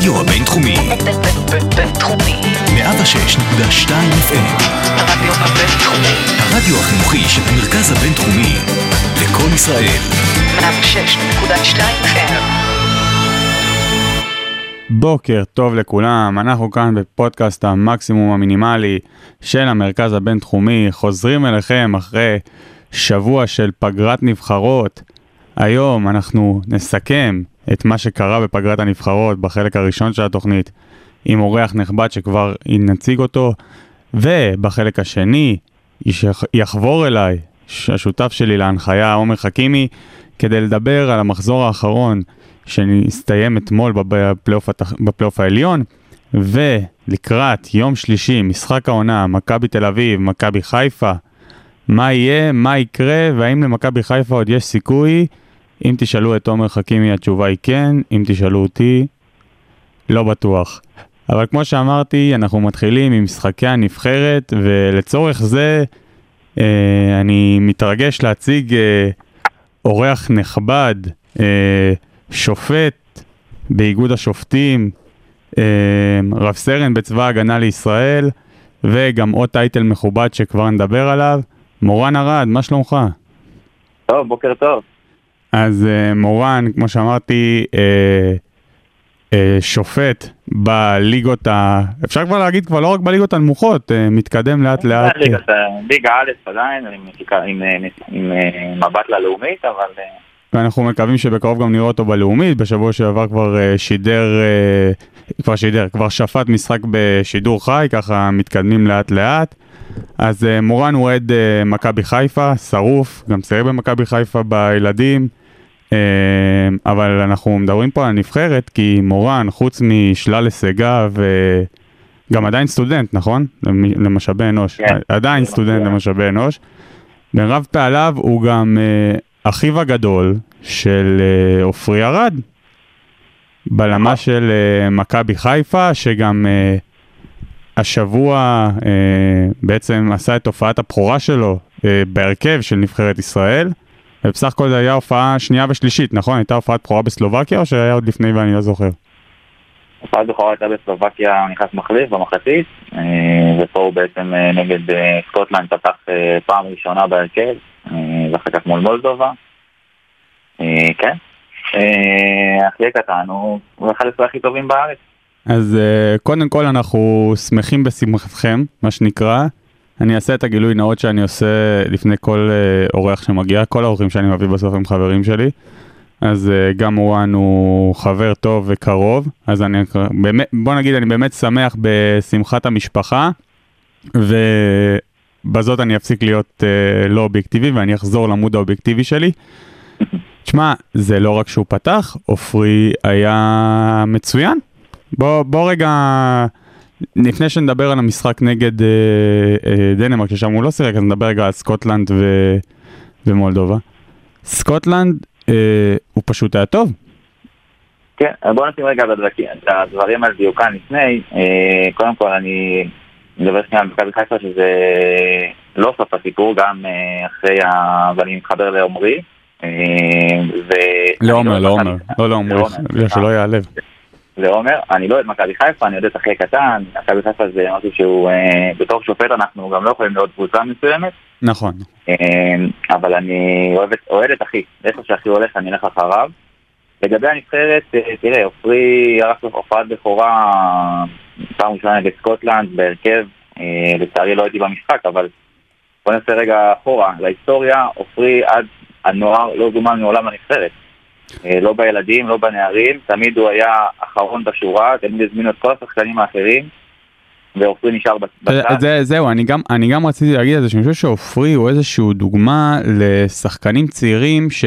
הרדיו הבינתחומי. בינתחומי. 106.2 FM. הרדיו הבינתחומי. הרדיו החינוכי של המרכז הבינתחומי. לקום ישראל. 106.2 FM. בוקר טוב לכולם, אנחנו כאן בפודקאסט המקסימום המינימלי של המרכז הבינתחומי, חוזרים אליכם אחרי שבוע של פגרת נבחרות. היום אנחנו נסכם את מה שקרה בפגרת הנבחרות בחלק הראשון של התוכנית עם אורח נכבד שכבר נציג אותו, ובחלק השני יחבור אליי השותף שלי להנחיה עומר חכימי כדי לדבר על המחזור האחרון שהסתיים אתמול בפלייאוף, התח... העליון ולקראת יום שלישי משחק העונה מכבי תל אביב, מכבי חיפה מה יהיה, מה יקרה והאם למכבי חיפה עוד יש סיכוי אם תשאלו את עומר חכימי התשובה היא כן, אם תשאלו אותי לא בטוח. אבל כמו שאמרתי, אנחנו מתחילים עם משחקי הנבחרת, ולצורך זה אה, אני מתרגש להציג אה, אורח נכבד, אה, שופט באיגוד השופטים, אה, רב סרן בצבא ההגנה לישראל, וגם עוד טייטל מכובד שכבר נדבר עליו. מורן ארד, מה שלומך? טוב, בוקר טוב. אז אה, מורן, כמו שאמרתי, אה, אה, שופט בליגות ה... אפשר כבר להגיד, כבר לא רק בליגות הנמוכות, מתקדם לאט לאט. ליגה ליגה א' עדיין, עם- מבט ללאומית, אבל ואנחנו מקווים שבקרוב גם נראה אותו בלאומית, בשבוע שעבר כבר שידר, כבר שידר, כבר שפט משחק בשידור חי, ככה מתקדמים לאט לאט. אז מורן הוא אוהד מכבי חיפה, שרוף, גם צייר במכבי חיפה בילדים, אבל אנחנו מדברים פה על הנבחרת, כי מורן, חוץ משלל הישגיו, אה, גם עדיין סטודנט, נכון? למ- למשאבי אנוש. כן. עדיין סטודנט למשאבי אנוש. ברב פעליו הוא גם אה, אחיו הגדול של אה, עופרי ארד, בלמה של אה, מכבי חיפה, שגם השבוע בעצם עשה את הופעת הבכורה שלו בהרכב של נבחרת ישראל. ובסך הכל זו הייתה הופעה שנייה ושלישית, נכון? הייתה הופעת בכורה בסלובקיה או שהיה עוד לפני ואני לא זוכר? הופעת בכורה הייתה בסלובקיה, נכנס מחליף במחצית, אה, ופה הוא בעצם אה, נגד אה, סקוטלנד פתח פעם ראשונה בהרכב, ואחר כך מול מולדובה. כן. אחי הקטן הוא אחד הספרי הכי טובים בארץ. אז קודם כל אנחנו שמחים בשמחתכם, מה שנקרא. אני אעשה את הגילוי נאות שאני עושה לפני כל uh, אורח שמגיע, כל האורחים שאני מביא בסוף הם חברים שלי. אז uh, גם מורן הוא חבר טוב וקרוב, אז אני באמת, בוא נגיד, אני באמת שמח בשמחת המשפחה, ובזאת אני אפסיק להיות uh, לא אובייקטיבי ואני אחזור למוד האובייקטיבי שלי. תשמע, זה לא רק שהוא פתח, עופרי היה מצוין. בוא, בוא רגע, לפני שנדבר על המשחק נגד אה, אה, דנמרק, ששם הוא לא שיחק, אז נדבר רגע על סקוטלנד ו, ומולדובה. סקוטלנד, אה, הוא פשוט היה טוב. כן, בוא נשים רגע את הדברים- על דיוקן לפני. אה, קודם כל אני מדבר שנייה על מכבי חיפה שזה לא סוף הסיפור, גם אה, אחרי ה... ואני מתחבר לעומרי. אה, ו- לא אוהד לא לא, לא לעומר, סליחה. שלא ייעלב. לעומר, אני לא אוהד מכבי חיפה, אני אוהד את אחי הקטן, מכבי חיפה זה משהו שהוא, אה, בתור שופט אנחנו גם לא יכולים להיות קבוצה מסוימת, נכון. אה, אבל אני אוהב אוהד את אחי, איפה שאחי הולך אני אלך אחריו. לגבי הנבחרת, אה, תראה, עופרי ערך הופעת בכורה פעם ראשונה נגד סקוטלנד בהרכב, אה, לצערי לא הייתי במשחק, אבל בוא נעשה רגע אחורה, להיסטוריה, עופרי עד הנוער לא זומן מעולם לנבחרת. אה, לא בילדים, לא בנערים, תמיד הוא היה אחרון בשורה, תמיד הזמינו את כל השחקנים האחרים, ועופרי נשאר בצד. זה, זה, זהו, אני גם, אני גם רציתי להגיד את זה, שאני חושב שעופרי הוא איזשהו דוגמה לשחקנים צעירים ש...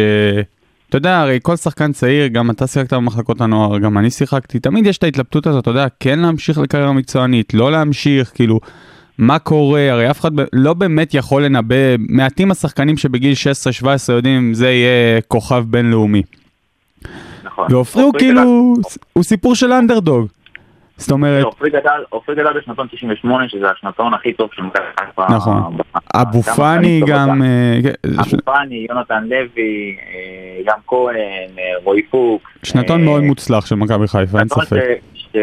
אתה יודע, הרי כל שחקן צעיר, גם אתה שיחקת במחלקות הנוער, גם אני שיחקתי, תמיד יש את ההתלבטות הזאת, אתה יודע, כן להמשיך לקריירה מקצוענית, לא להמשיך, כאילו, מה קורה, הרי אף אחד ב- לא באמת יכול לנבא, מעטים השחקנים שבגיל 16-17 יודעים אם זה יהיה כוכב בינלאומי. נכון. ועופרי הוא כאילו, הוא סיפור של אנדרדוג. זאת אומרת, עופרי גדל, עופרי גדל בשנתון 98, שזה השנתון הכי טוב של מכבי חיפה. נכון. אבו פאני גם. אה, כן, אבו פאני, יונתן לוי, אה, גם כהן, אה, רועי פוק. שנתון מאוד מוצלח של מכבי חיפה, אין ספק. ש-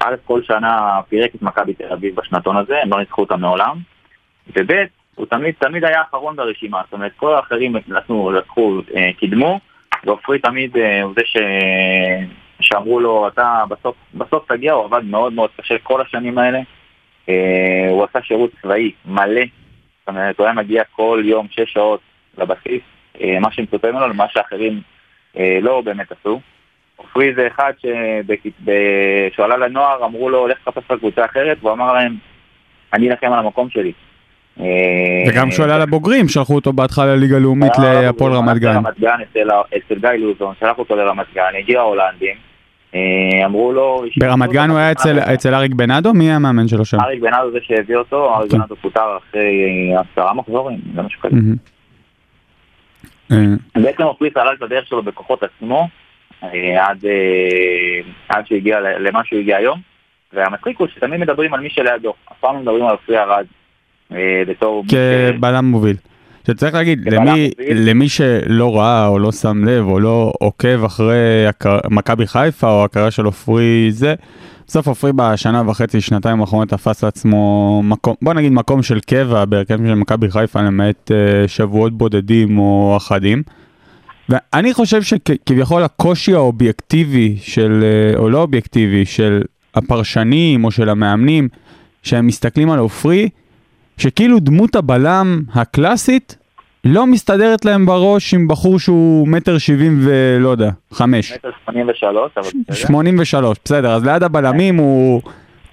א', כל שנה פירק את מכבי תל אביב בשנתון הזה, הם לא ניצחו אותם מעולם, וב', הוא תמיד, תמיד היה האחרון ברשימה, זאת אומרת, כל האחרים נתנו, לקחו, קידמו, ועופרי תמיד אה, הוא זה ש... שאמרו לו, אתה בסוף, בסוף תגיע, הוא עבד מאוד מאוד קשה כל השנים האלה, אה, הוא עשה שירות צבאי מלא, זאת אומרת, הוא היה מגיע כל יום שש שעות לבסיס, אה, מה שמצופה ממנו למה שאחרים לא באמת עשו. עופרי זה אחד שכשהוא עלה לנוער אמרו לו, לך תחפש לקבוצה אחרת, והוא אמר להם, אני אלחם על המקום שלי. אה, וגם כשהוא עלה לבוגרים, שלחו אותו בהתחלה לליגה לאומית היה להפועל רמת גן. רמת גן אצל, גיא לוזון, שלח אותו לרמת גן, הגיע ההולנדים, אה, אמרו לו... ברמת גן הוא היה אצל- אריק בנאדו? מי המאמן שלו שם? אריק בנאדו זה שהביא אותו, אריק כן. בנאדו פוטר אחרי עשרה מחזורים, זה משהו כזה. אה, בעצם עופרי סלל את הדרך שלו בכוחות עצמו, אה, עד, אה, עד שהוא הגיע ל- למה שהוא הגיע היום, והמצחיק הוא שתמיד מדברים על מי שלידו, אף פעם לא מדברים על עופרי ארד, אה, בתור... מי ש- כבלם מוביל. שצריך להגיד, למי. למי שלא ראה או לא שם לב או לא עוקב אחרי הקר- מכבי חיפה או הקריירה של עופרי זה, בסוף עופרי בשנה וחצי, שנתיים האחרונות תפס לעצמו מקום, בוא נגיד מקום של קבע בהרכב של מכבי חיפה למעט אה, שבועות בודדים או אחדים. ואני חושב שכביכול הקושי האובייקטיבי של, אה, או לא אובייקטיבי, של הפרשנים או של המאמנים, שהם מסתכלים על עופרי, שכאילו דמות הבלם הקלאסית לא מסתדרת להם בראש עם בחור שהוא מטר שבעים ולא יודע, חמש. מטר שמונים ושלוש, אבל בסדר. שמונים ושלוש, בסדר, אז ליד הבלמים הוא...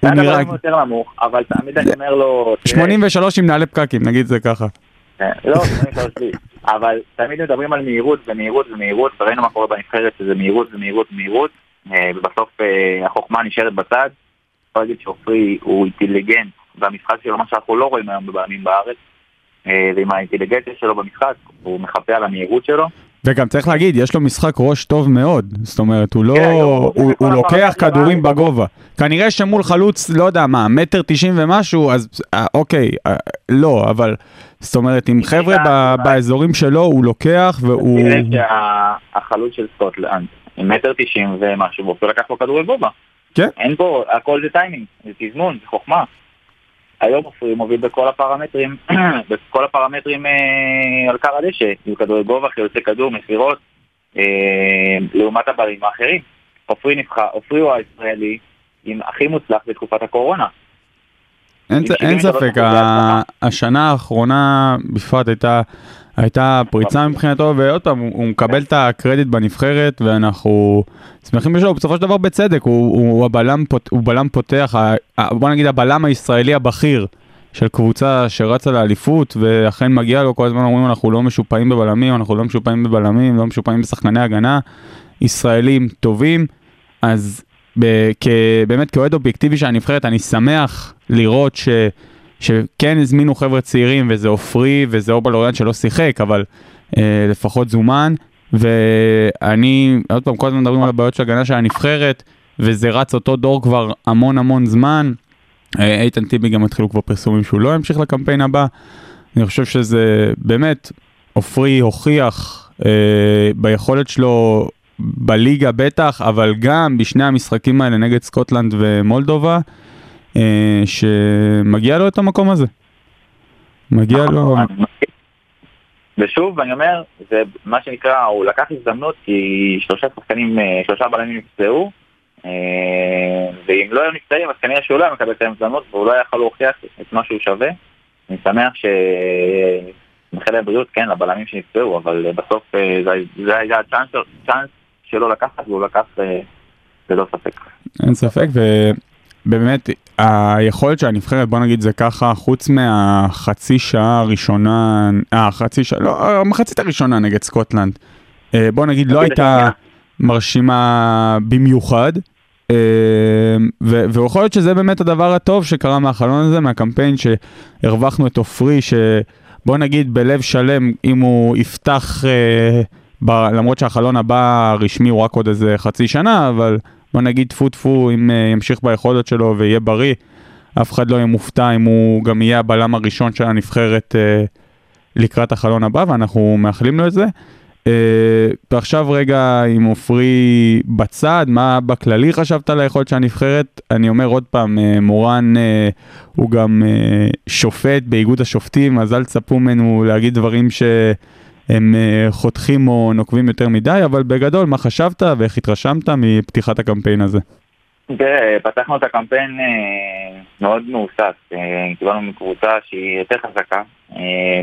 הוא היה נראה... דבר יותר נמוך, אבל תמיד אני אומר לו... שמונים ושלוש עם נעלי פקקים, נגיד זה ככה. כן, לא, 83 לי. אבל תמיד מדברים על מהירות ומהירות ומהירות, וראינו מה קורה בנבחרת שזה מהירות ומהירות ומהירות, אה, ובסוף אה, החוכמה נשארת בצד. אפשר להגיד שעופרי הוא אינטליגנט במשחק שלו, מה שאנחנו לא רואים היום בבעלים בארץ, אה, ועם האינטליגנציה שלו במשחק, הוא מחפה על המהירות שלו. וגם צריך להגיד, יש לו משחק ראש טוב מאוד, זאת אומרת, הוא לא, כן, הוא לוקח כדורים. בגובה. כנראה שמול חלוץ, לא יודע מה, מטר תשעים ומשהו, אז אה, אוקיי, אה, לא, אבל זאת אומרת, עם חבר'ה באזורים שלו, הוא לוקח והוא... תראה שהחלוץ של סקוטלנד, עם מטר תשעים ומשהו, והוא לקח לו כדור לגובה. כן. אין פה, הכל זה טיימינג, זה תזמון, זה חוכמה. היום עופרי מוביל בכל הפרמטרים, בכל הפרמטרים אה, על כר הדשא, עם כדורי גובה, חילוצי כדור, מסירות, אה, לעומת הברים האחרים. עופרי נבחר, עופרי הוא הישראלי עם הכי מוצלח בתקופת הקורונה. אין, אין 73% ספק. השנה האחרונה בפרט הייתה, הייתה פריצה מבחינתו, ועוד פעם, הוא, מקבל את הקרדיט בנבחרת, ואנחנו שמחים בשבילו, בסופו של דבר בצדק, הוא, הוא, הוא בלם פותח, בוא נגיד הבלם הישראלי הבכיר של קבוצה שרצה לאליפות, ואכן מגיע לו, כל הזמן אומרים אנחנו לא משופעים בבלמים, אנחנו לא משופעים בבלמים, לא משופעים בשחקני הגנה, ישראלים טובים, אז ב- כ- באמת כאוהד אובייקטיבי של הנבחרת, אני שמח לראות ש, שכן הזמינו חבר'ה צעירים, וזה עופרי וזה אורבל אוריאן שלא שיחק, אבל אה, לפחות זומן, ואני, עוד פעם, כל הזמן מדברים על הבעיות של הגנה של הנבחרת, וזה רץ אותו דור כבר המון המון זמן. אה, איתן טיבי גם התחילו כבר פרסומים שהוא לא ימשיך לקמפיין הבא. אני חושב שזה באמת, עופרי הוכיח אה, ביכולת שלו בליגה בטח, אבל גם בשני המשחקים האלה נגד סקוטלנד ומולדובה, שמגיע לו את המקום הזה. מגיע לו... ושוב, אני אומר, זה מה שנקרא, הוא לקח הזדמנות כי שלושה שחקנים, אה, שלושה בלמים נפצעו, אה, ואם לא היו נפצעים אז כנראה שהוא לא היה מקבל את ההזדמנות והוא לא יכול להוכיח את מה שהוא שווה. אני שמח ש... מאחל להם בריאות, כן, לבלמים שנפצעו, אבל אה, בסוף אה, זה- זה היה הצ'אנס שלו- לקחת והוא לקח אה, ללא ספק. אין ספק, ובאמת היכולת של הנבחרת, בוא נגיד זה ככה, חוץ מהחצי שעה הראשונה, אה, חצי שעה, לא, המחצית הראשונה נגד סקוטלנד, אה, בוא נגיד לא הייתה. מרשימה במיוחד. אה, ויכול להיות שזה באמת הדבר הטוב שקרה מהחלון הזה, מהקמפיין שהרווחנו את עופרי, שבוא נגיד בלב שלם, אם הוא יפתח, אה, ב- למרות שהחלון הבא הרשמי הוא רק עוד איזה חצי שנה, אבל בוא נגיד טפו טפו, אם אה, ימשיך ביכולת שלו ויהיה בריא, אף אחד לא יהיה מופתע אם הוא גם יהיה הבלם הראשון של הנבחרת אה, לקראת החלון הבא, ואנחנו מאחלים לו את זה. אה, ועכשיו רגע עם עופרי בצד, מה בכללי חשבת על היכולת של הנבחרת? אני אומר עוד פעם, מורן הוא גם שופט באיגוד השופטים, אז אל תצפו ממנו להגיד דברים שהם אה, חותכים או נוקבים יותר מדי, אבל בגדול, מה חשבת ואיך התרשמת מפתיחת הקמפיין הזה? תראה, פתחנו את הקמפיין אה, מאוד מהוסס. אה, קיבלנו מקבוצה שהיא יותר חזקה,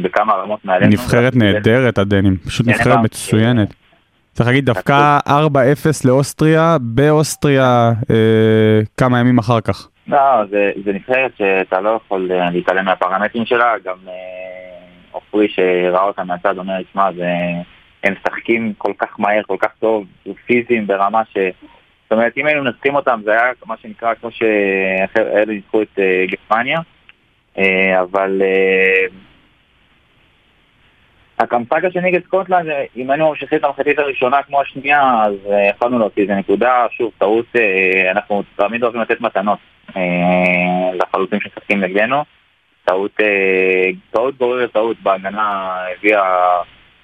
בכמה רמות מעלינו. נבחרת נהדרת הדנים, פשוט כן, נבחרת. מצוינת. צריך להגיד דווקא 4-0 לאוסטריה, באוסטריה כמה ימים אחר כך. לא, זה, נבחרת שאתה לא יכול להתעלם מהפרמטרים שלה, גם עופרי שראה אותה מהצד אומר, שמע. הם משחקים כל כך מהר, כל כך טוב, פיזיים ברמה ש... זאת אומרת, אם היינו מנצחים אותם, זה היה מה שנקרא כמו שאלה ניצחו את אה, גרמניה, אה, אבל אה, הקמפקה של נגד סקוטלנד, אה, אם היינו ממשיכים את המחצית הראשונה כמו השנייה, אז אה, יכולנו להוציא איזה נקודה, שוב, טעות, אה, אנחנו תמיד אוהבים לתת מתנות אה, לחלוצים שמשחקים נגדנו. טעות, אה, טעות גוררת טעות בהגנה הביאה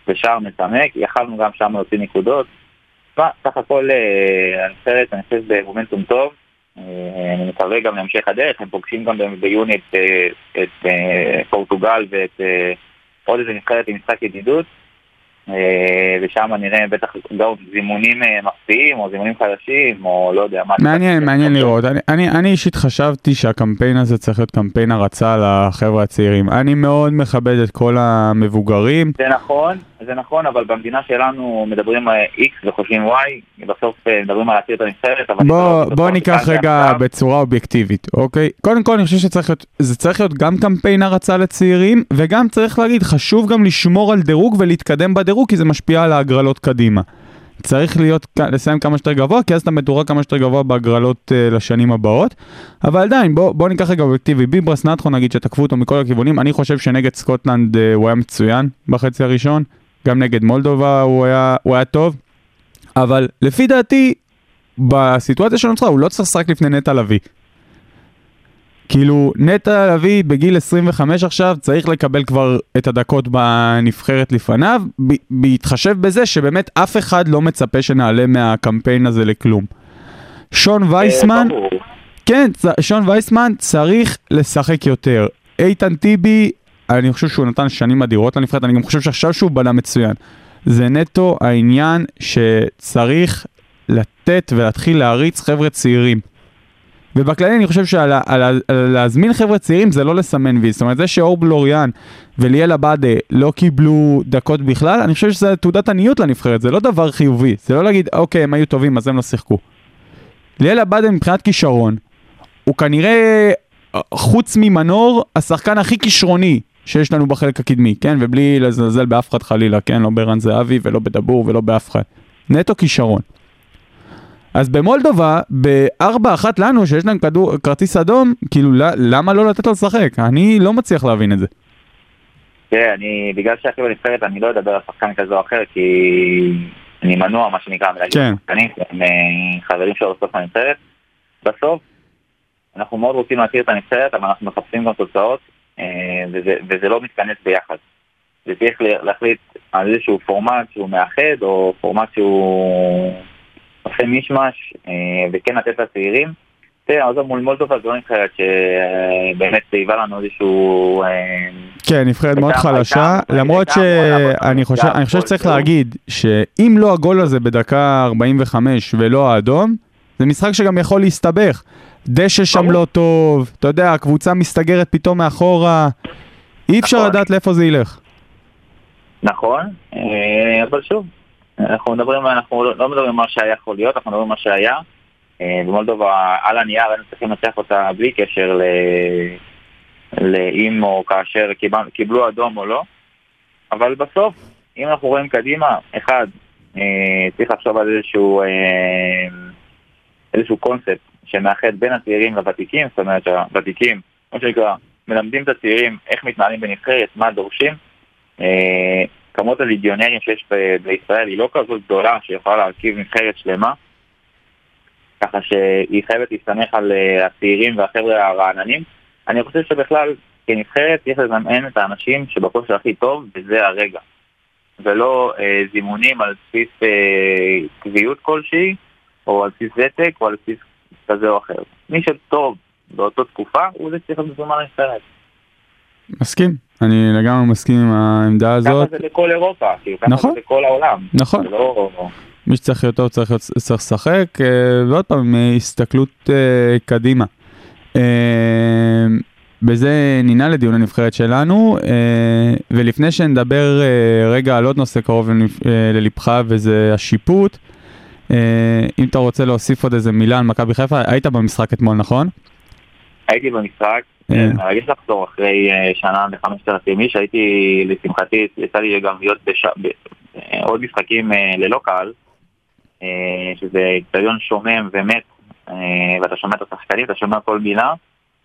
לשער מצמק, יכלנו גם שם להוציא נקודות. תשמע, סך הכל אה, הנבחרת, אני חושב, במומנטום טוב. אה, אני מקווה גם להמשך הדרך, הם פוגשים גם ביוני את, אה, את אה, פורטוגל ואת אה, עוד איזה נבחרת עם משחק ידידות. אה, ושם נראה בטח גם זימונים אה, מפתיעים או זימונים חדשים או לא יודע מה. מעניין, מעניין לראות. אני, אני, אני אישית חשבתי שהקמפיין הזה צריך להיות קמפיין הרצה לחבר'ה הצעירים. אני מאוד מכבד את כל המבוגרים. זה נכון, זה נכון, אבל במדינה שלנו מדברים על X וחושבים Y, בסוף אה, מדברים על להציל את הנבחרת, אבל... בוא, בסוף בוא ניקח רגע ועכשיו. בצורה אובייקטיבית, אוקיי? קודם כל אני חושב שצריך להיות, זה צריך להיות גם קמפיין הרצה לצעירים, וגם צריך להגיד, חשוב גם לשמור על דירוג ולהתקדם בדירוג, כי זה משפיע על ההגרלות קדימה. צריך להיות, לסיים כמה שיותר גבוה, כי אז אתה מדורג כמה שיותר גבוה בהגרלות uh, לשנים הבאות. אבל עדיין, בוא, בוא ניקח רגע אובייקטיבי. ביברס נטחו נגיד שתקפו אותו מכל הכיוונים, אני חושב שנגד סקוטלנד uh, הוא היה מצוין בחצי הראשון, גם נגד מולדובה הוא היה, הוא היה טוב, אבל לפי דעתי, בסיטואציה שנוצרה הוא לא צריך לשחק לפני נטע לביא. כאילו, נטע לביא בגיל 25 עכשיו צריך לקבל כבר את הדקות בנבחרת לפניו, בהתחשב בזה שבאמת אף אחד לא מצפה שנעלה מהקמפיין הזה לכלום. שון וייסמן, אה, ברור. כן, שון וייסמן צריך לשחק יותר. איתן טיבי, אני חושב שהוא נתן שנים אדירות לנבחרת, אני גם חושב שעכשיו שהוא בלם מצוין. זה נטו העניין שצריך לתת ולהתחיל להריץ חבר'ה צעירים. ובכללי אני חושב שלהזמין חבר'ה צעירים זה לא לסמן וי, זאת אומרת זה שאור בלוריאן וליאל עבאדה לא קיבלו דקות בכלל, אני חושב שזה תעודת עניות לנבחרת, זה לא דבר חיובי, זה לא להגיד אוקיי הם היו טובים אז הם לא שיחקו. ליאל עבאדה מבחינת כישרון, הוא כנראה, אה, חוץ ממנור, השחקן הכי כישרוני שיש לנו בחלק הקדמי, כן? ובלי לזלזל באף אחד חלילה, כן? לא ברן זהבי ולא בדבור ולא באף אחד. נטו כישרון. אז במולדובה, בארבע אחת לנו, שיש להם כדור, כרטיס אדום, כאילו, למה לא לתת לו לשחק? אני לא מצליח להבין את זה. תראה, אני, בגלל שהכי בנבחרת, אני לא אדבר על שחקן כזה או אחר, כי אני מנוע, מה שנקרא, מלהגיד כן. שחקנים, אה, חברים שלו בסוף הנבחרת. בסוף, אנחנו מאוד רוצים להכיר את הנבחרת, אבל אנחנו מחפשים גם תוצאות, וזה, וזה לא מתכנס ביחד. זה צריך לה- להחליט על איזשהו פורמט שהוא מאחד, או פורמט שהוא עושה מישמש, אה, וכן לתת לצעירים. תראה, עזוב מול מולדובה זו לא נבחרת שבאמת היווה לנו איזשהו... אה, כן, נבחרת מאוד חלשה, למרות שאני חושב, שצריך. להגיד שאם לא הגול הזה בדקה 45 ולא האדום, זה משחק שגם יכול להסתבך. דשא שם. לא טוב, אתה יודע, הקבוצה מסתגרת פתאום מאחורה, אי אפשר נכון. לדעת לאיפה זה ילך. נכון, אה, אבל שוב, אנחנו מדברים, אנחנו לא לא מדברים על מה שהיה יכול להיות, אנחנו מדברים על מה שהיה. אה, במולדובה, על הנייר היינו צריכים לנצח אותה בלי קשר ל- לאם או כאשר קיבל- קיבלו אדום או לא. אבל בסוף, אם אנחנו רואים קדימה, אחד, אה, צריך לחשוב על איזשהו, אה, איזשהו קונספט שמאחד בין הצעירים לוותיקים, זאת אומרת שהוותיקים, כמו שנקרא, מלמדים את הצעירים איך מתנהלים בנבחרת, מה דורשים. אה, כמות הליגיונרים שיש בישראל היא לא כזאת גדולה שיכולה להרכיב נבחרת שלמה, ככה שהיא חייבת להסתמך על אה, הצעירים והחבר'ה הרעננים. אני חושב שבכלל, כנבחרת צריך לזמן את האנשים שבכושר הכי טוב, וזה הרגע. ולא אה, זימונים על בסיס אה, קביעות כלשהי, או על בסיס ותק, או על בסיס כזה או אחר. מי שטוב באותה תקופה, הוא זה שצריך להיות מזומן לנבחרת. מסכים, אני לגמרי מסכים עם העמדה הזאת. ככה זה בכל אירופה, כאילו, ככה נכון. זה בכל העולם. נכון. לא... מי שצריך להיות טוב צריך, לשחק, אה, ועוד פעם, עם אה, הסתכלות אה, קדימה. בזה ננעל לדיון הנבחרת שלנו, ולפני שנדבר רגע על עוד נושא קרוב ללבך, וזה השיפוט, אם אתה רוצה להוסיף עוד איזה מילה על מכבי חיפה, היית במשחק אתמול, נכון? הייתי במשחק, אה. מרגש לחזור אחרי אה, שנה וחמשת אלפים איש, הייתי, לשמחתי, יצא לי גם להיות בעוד משחקים אה, ללא קהל, אה, שזה אצטדיון שומם ומת, אה, ואתה שומע את השחקנים, אתה שומע כל מילה,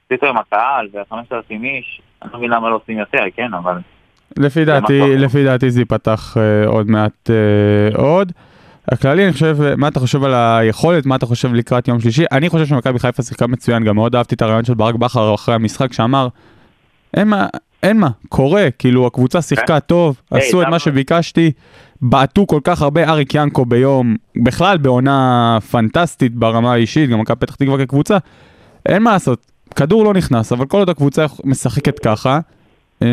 פתאום עם הקהל והחמשת אלפים איש, אני לא מבין למה לא עושים יותר, כן, אבל לפי דעתי. לפי דעתי זה ייפתח אה, עוד מעט אה, עוד. הכללי, אני חושב, אה, מה אתה חושב על היכולת, מה אתה חושב לקראת יום שלישי? אני חושב שמכבי חיפה שיחקה מצוין, גם מאוד אהבתי את הרעיון של ברק בכר אחרי המשחק, שאמר, אין מה, אין מה, קורה, כאילו הקבוצה שיחקה טוב, היי, עשו את מה שביקשתי, בעטו כל כך הרבה אריק ינקו ביום, בכלל בעונה פנטסטית ברמה האישית, גם מכבי פתח תקווה כקבוצה, אין מה לעשות, כדור לא נכנס, אבל כל עוד הקבוצה משחקת ככה, אה,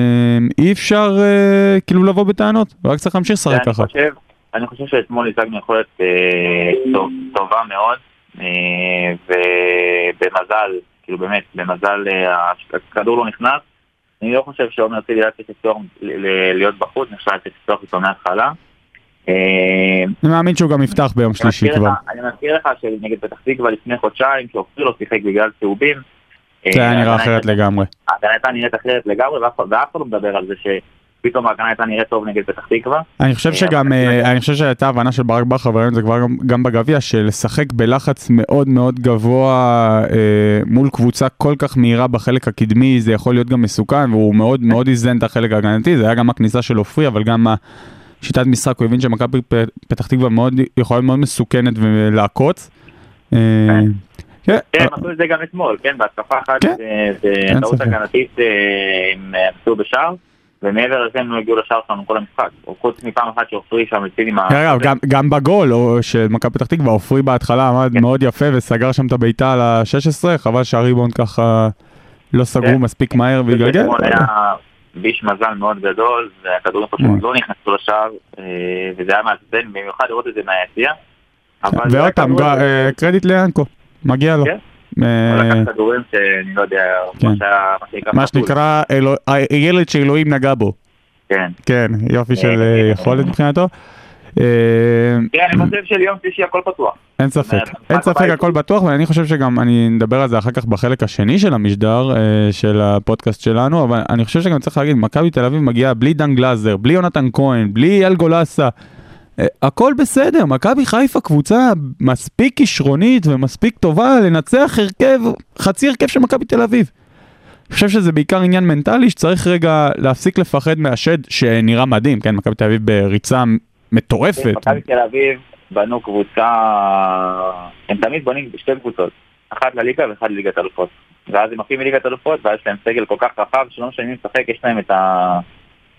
אי אפשר אה, כאילו לבוא בטענות, רק צריך להמשיך לשחק אני ככה. חושב, אני חושב שאתמול הצגנו יכולת אה, טוב, טובה מאוד, אה, ובמזל, כאילו באמת, במזל אה, הכדור לא נכנס. אני לא חושב שעומר אצילי היה צריך להיות בחוץ, אני חושב שהיה צריך לפתוח איתו מההתחלה. אה, אני מאמין שהוא גם יפתח ביום שלישי כבר. אני מזכיר לך שנגד פתח תקווה לפני חודשיים, שאופיר לא שיחק בגלל צהובים. זה היה אה, נראה ההגנה אחרת לגמרי. ההגנה הייתה נראית אחרת לגמרי, ואף אחד לא מדבר על זה שפתאום ההגנה הייתה נראית טוב נגד פתח תקווה. אני חושב שגם, אה, אני חושב שהייתה הבנה של ברק בכר, וראינו את זה כבר גם- בגביע, של לשחק בלחץ מאוד מאוד גבוה אה, מול קבוצה כל כך מהירה בחלק הקדמי, זה יכול להיות גם מסוכן, והוא מאוד מאוד איזן את החלק ההגנתי, זה היה גם הכניסה של עופרי, אבל גם השיטת משחק, הוא הבין שמכבי פתח תקווה מאוד, יכולה להיות מאוד מסוכנת ולעקוץ. אה, כן, כן, אה, הם עשו את זה גם אתמול, כן, בהתקפה אחת, כן, אה, בטעות ספק. הגנתית אה, הם אה, עשו בשער, ומעבר לזה הם לא הגיעו לשער שלנו כל המשחק, או חוץ מפעם אחת שעופרי שם הציל עם ה... גם, גם בגול של מכבי פתח תקווה, עופרי בהתחלה עמד כן. מאוד יפה וסגר שם את הבעיטה על ה-16, חבל שהריבונד ככה לא סגרו כן. מספיק מהר והתגלגל. ביש מזל מאוד גדול, והכדורים פשוט מאוד. לא נכנסו לשער, אה, וזה היה מעצבן, במיוחד לראות את זה מהיציע. ועוד היה פעם, אה, קרדיט ליאנקו, מגיע לו. כן. אה, לקח כדורים שאני לא יודע, כן. מה שנקרא אלו- הילד שאלוהים נגע בו. כן. כן, יופי של אה, אה, יכולת מבחינתו. אה, כן, אני חושב שליום שלישי הכל פתוח. אין ספק, אין ספק. הכל בטוח ואני חושב שגם אני נדבר על זה אחר כך בחלק השני של המשדר אה, של הפודקאסט שלנו אבל אני חושב שגם צריך להגיד מכבי תל אביב מגיעה בלי דן גלאזר בלי יונתן כהן בלי אייל גולסה אה, הכל בסדר מכבי חיפה קבוצה מספיק כישרונית ומספיק טובה לנצח הרכב חצי הרכב של מכבי תל אביב. אני חושב שזה בעיקר עניין מנטלי שצריך רגע להפסיק לפחד מהשד שנראה מדהים כן מכבי תל אביב בריצה מטורפת. מכבי תל אביב בנו קבוצה, הם תמיד בונים שתי קבוצות, אחת לליגה ואחת לליגת אלופות. ואז הם עפים מליגת אלופות, ואז יש להם סגל כל כך רחב, שלא משנה מי משחק, יש להם את, ה...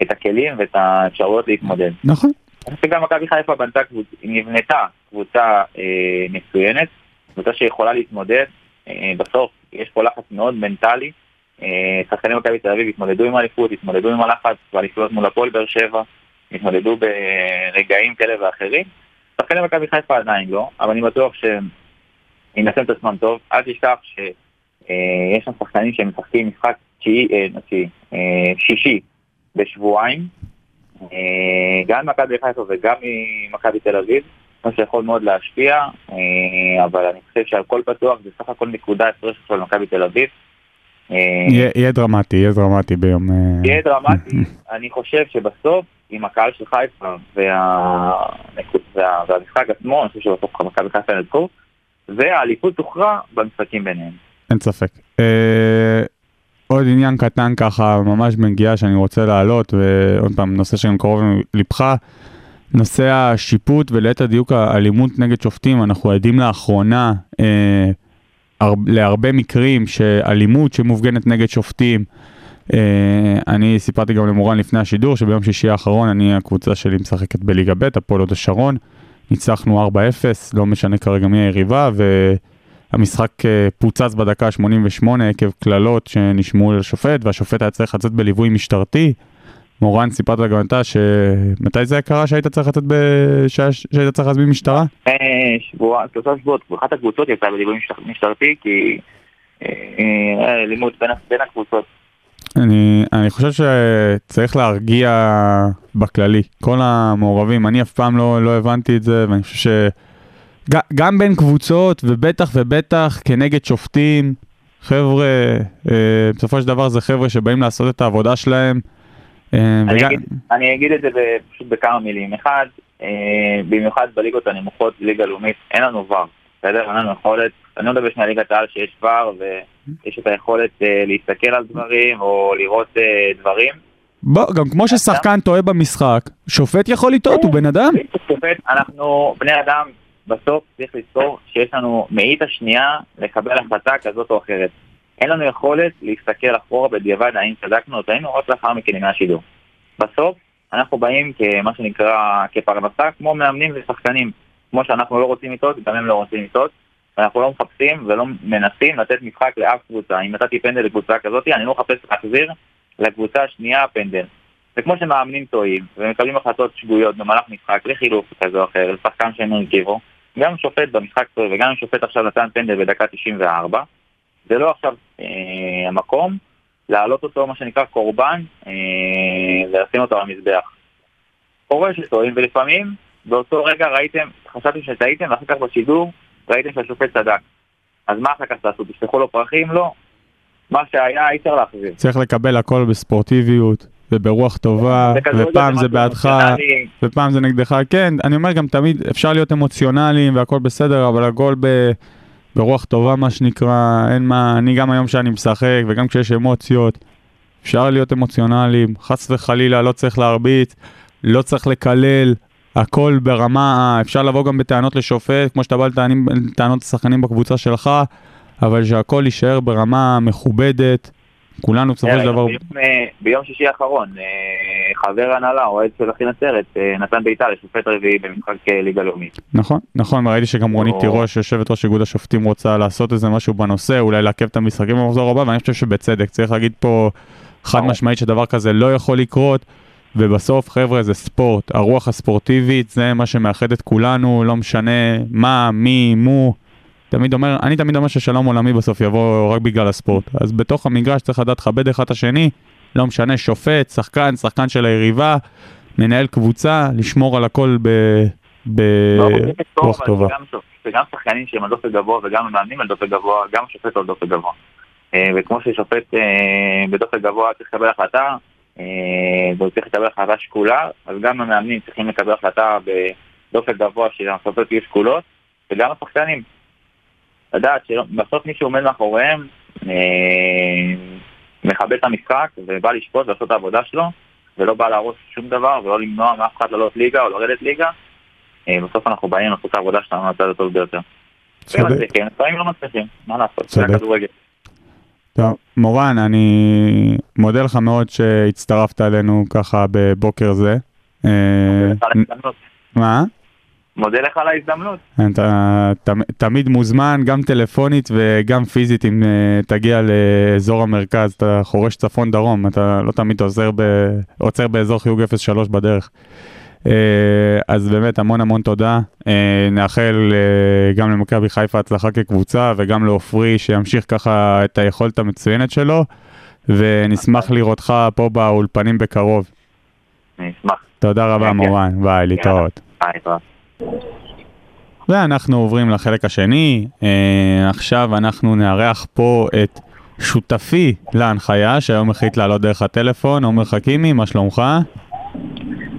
את הכלים ואת האפשרויות להתמודד. נכון. אני חושב שגם מכבי חיפה בנתה קבוצה, נבנתה קבוצה אה, מצוינת, קבוצה שיכולה להתמודד, אה, בסוף יש פה לחץ מאוד מנטלי, אה, שחקני מכבי תל אביב התמודדו עם האליפות, התמודדו עם הלחץ באליפויות מול הפועל באר שבע, התמודדו ברגעים כאלה ואחרים. שחקני מכבי חיפה עדיין לא, אבל אני בטוח שהם ינסים את עצמם טוב. אל תשכח שיש שם שחקנים שהם משחקים משחק תשיעי, שישי בשבועיים, גם ממכבי חיפה וגם ממכבי תל אביב, מה שיכול מאוד להשפיע, אה, אבל אני חושב שהכל פתוח, זה סך הכל נקודה הפרש של מכבי תל אביב. אה, יהיה יהיה דרמטי, יהיה דרמטי ביום... אה, יהיה דרמטי, אני חושב שבסוף, עם הקהל של חיפה וה... וה... והמשחק עצמו, אני חושב שבסוף מכבי חיפה ינצחו, והאליפות תוכרע במשחקים ביניהם. אין ספק. עוד עניין קטן ככה, ממש בנגיעה שאני רוצה להעלות, ועוד פעם, נושא שגם קרוב ללבך, נושא השיפוט וליתר דיוק האלימות נגד שופטים, אנחנו עדים לאחרונה אה, הר, להרבה מקרים שאלימות שמופגנת נגד שופטים, אה, אני סיפרתי גם למורן לפני השידור שביום שישי האחרון אני, הקבוצה שלי משחקת בליגה ב', הפועל הוד השרון. ניצחנו 4-0, לא משנה כרגע מי היריבה, והמשחק אה, פוצץ בדקה ה-88 עקב קללות שנשמעו לשופט, והשופט היה צריך לצאת בליווי משטרתי. מורן, סיפרת גם אתה שמתי זה קרה שהיית צריך לצאת ב... שה- שהיית צריך להזמין משטרה? אה, שבוע, שלושה שבועות, אחת הקבוצות יצאה בליווי משטר- משטרתי כי אה, אלימות בין, בין הקבוצות. אני, אני חושב שצריך להרגיע בכללי, כל המעורבים, אני אף פעם לא, לא הבנתי את זה, ואני חושב שגם בין קבוצות, ובטח ובטח כנגד שופטים, חבר'ה, אה, בסופו של דבר זה חבר'ה שבאים לעשות את העבודה שלהם. אה, אני וגם, אגיד, אני אגיד את זה פשוט בכמה מילים. אחד, אה, במיוחד בליגות הנמוכות, ליגה לאומית, אין לנו ור, בסדר? אין לנו יכולת, אני לא מדבר שנייה ליגת העל שיש ור ויש את היכולת אה, להסתכל על דברים או לראות אה, דברים. בוא, גם כמו ששחקן טועה במשחק, שופט יכול לטעות, הוא בן אדם. שופט, אנחנו בני אדם, בסוף צריך לזכור שיש לנו מאית השנייה לקבל החלטה כזאת או אחרת. אין לנו יכולת להסתכל אחורה בדיעבד האם צדקנו או טעינו רק לאחר מכן ימי השידור. בסוף אנחנו באים כמה שנקרא כפרנסה כמו מאמנים ושחקנים. כמו שאנחנו לא רוצים לטעות, גם הם לא רוצים לטעות. ואנחנו לא מחפשים ולא מנסים לתת משחק לאף קבוצה. אם נתתי פנדל לקבוצה כזאת, אני לא מחפש להחזיר לקבוצה השנייה פנדל. זה כמו שמאמנים טועים ומקבלים החלטות שגויות במהלך משחק לחילוף כזה או אחר, לשחקן שהם הרכיבו. גם שופט במשחק טוב וגם שופט עכשיו נתן פנדל בדקה 94, זה לא עכשיו אה, המקום להעלות אותו, מה שנקרא קורבן, אה, ולשים אותו על המזבח. קורה שטועים ולפעמים באותו רגע ראיתם, חשבתם שטעיתם ואחר כך בשידור ראיתם שהשופט צדק. אז מה אחר כך תעשו? תשלחו לו פרחים? לא. מה שהיה אי אפשר להחזיר. צריך לקבל הכל בספורטיביות וברוח טובה, ופעם זה בעדך. ופעם זה נגדך. כן, אני אומר גם תמיד, אפשר להיות אמוציונליים והכל בסדר, אבל הכל ב... ברוח טובה מה שנקרא, אין מה, אני גם היום שאני משחק וגם כשיש אמוציות, אפשר להיות אמוציונליים, חס וחלילה לא צריך להרביץ, לא צריך לקלל, הכל ברמה, אפשר לבוא גם בטענות לשופט, כמו שאתה בא לטענות לשחקנים בקבוצה שלך, אבל שהכל יישאר ברמה מכובדת, כולנו בסופו של דבר... ביום, אה, ביום שישי האחרון, אה, חבר הנהלה, אוהד של אחי נצרת, אה, נתן בעיטה לשופט רביעי במשחק ליגה לאומית. נכון, נכון, וראיתי שגם רונית תירוש, יושבת ראש איגוד השופטים, רוצה לעשות איזה משהו בנושא, אולי לעכב את המשחקים במחזור הבא, ואני חושב שבצדק, צריך להגיד פה חד. משמעית שדבר כזה לא יכול לקרות, ובסוף, חבר'ה, זה ספורט, הרוח הספורטיבית זה מה שמאחד את כולנו, לא משנה מה, מי, מו. תמיד אומר, אני תמיד אומר ששלום עולמי בסוף יבוא רק בגלל הספורט. אז בתוך המגרש צריך לדעת לכבד אחד את השני, לא משנה, שופט, שחקן, שחקן של היריבה, מנהל קבוצה, לשמור על הכל ב... לא לזכור, ברוח אבל טובה. זה גם שופ- זה גם שחקנים שהם על דופק גבוה וגם המאמנים על דופק גבוה, גם השופט על דופק גבוה. אה, וכמו ששופט אה, בדופק גבוה צריך לקבל החלטה, אה, והוא צריך לקבל החלטה שקולה, אז גם המאמנים צריכים לקבל החלטה בדופק גבוה שההחלטות יהיו שקולות, וגם השחקנים. לדעת שבסוף מי שעומד מאחוריהם אה, מכבד את המשחק ובא לשפוט ולעשות את העבודה שלו, ולא בא להרוס שום דבר ולא למנוע מאף אחד לעלות ליגה או לרדת ליגה. אה, בסוף אנחנו באים לעשות את העבודה שלנו על הצד הטוב ביותר. צודק. מצליחים, לפעמים לא מצליחים, מה לעשות, זה צודק. הכדורגל. טוב, מורן, אני מודה לך מאוד שהצטרפת אלינו ככה בבוקר זה. אה. מה? מודה לך על ההזדמנות. אתה תמ- תמיד מוזמן, גם טלפונית וגם פיזית, אם אה, תגיע לאזור המרכז, אתה חורש צפון-דרום, אתה לא תמיד עוזר ב... עוצר באזור חיוג 03 בדרך. אה, אז באמת המון המון תודה. אה, נאחל גם למכבי חיפה הצלחה כקבוצה וגם לעופרי שימשיך ככה את היכולת המצוינת שלו, ונשמח לראותך פה באולפנים בקרוב. אני אשמח. תודה רבה כן, מורן, ביי, להתראות. ביי, תודה. ואנחנו עוברים לחלק השני, אה, עכשיו אנחנו נארח פה את שותפי להנחיה, שהיום החליט לעלות דרך הטלפון, עומר חכימי, מה שלומך?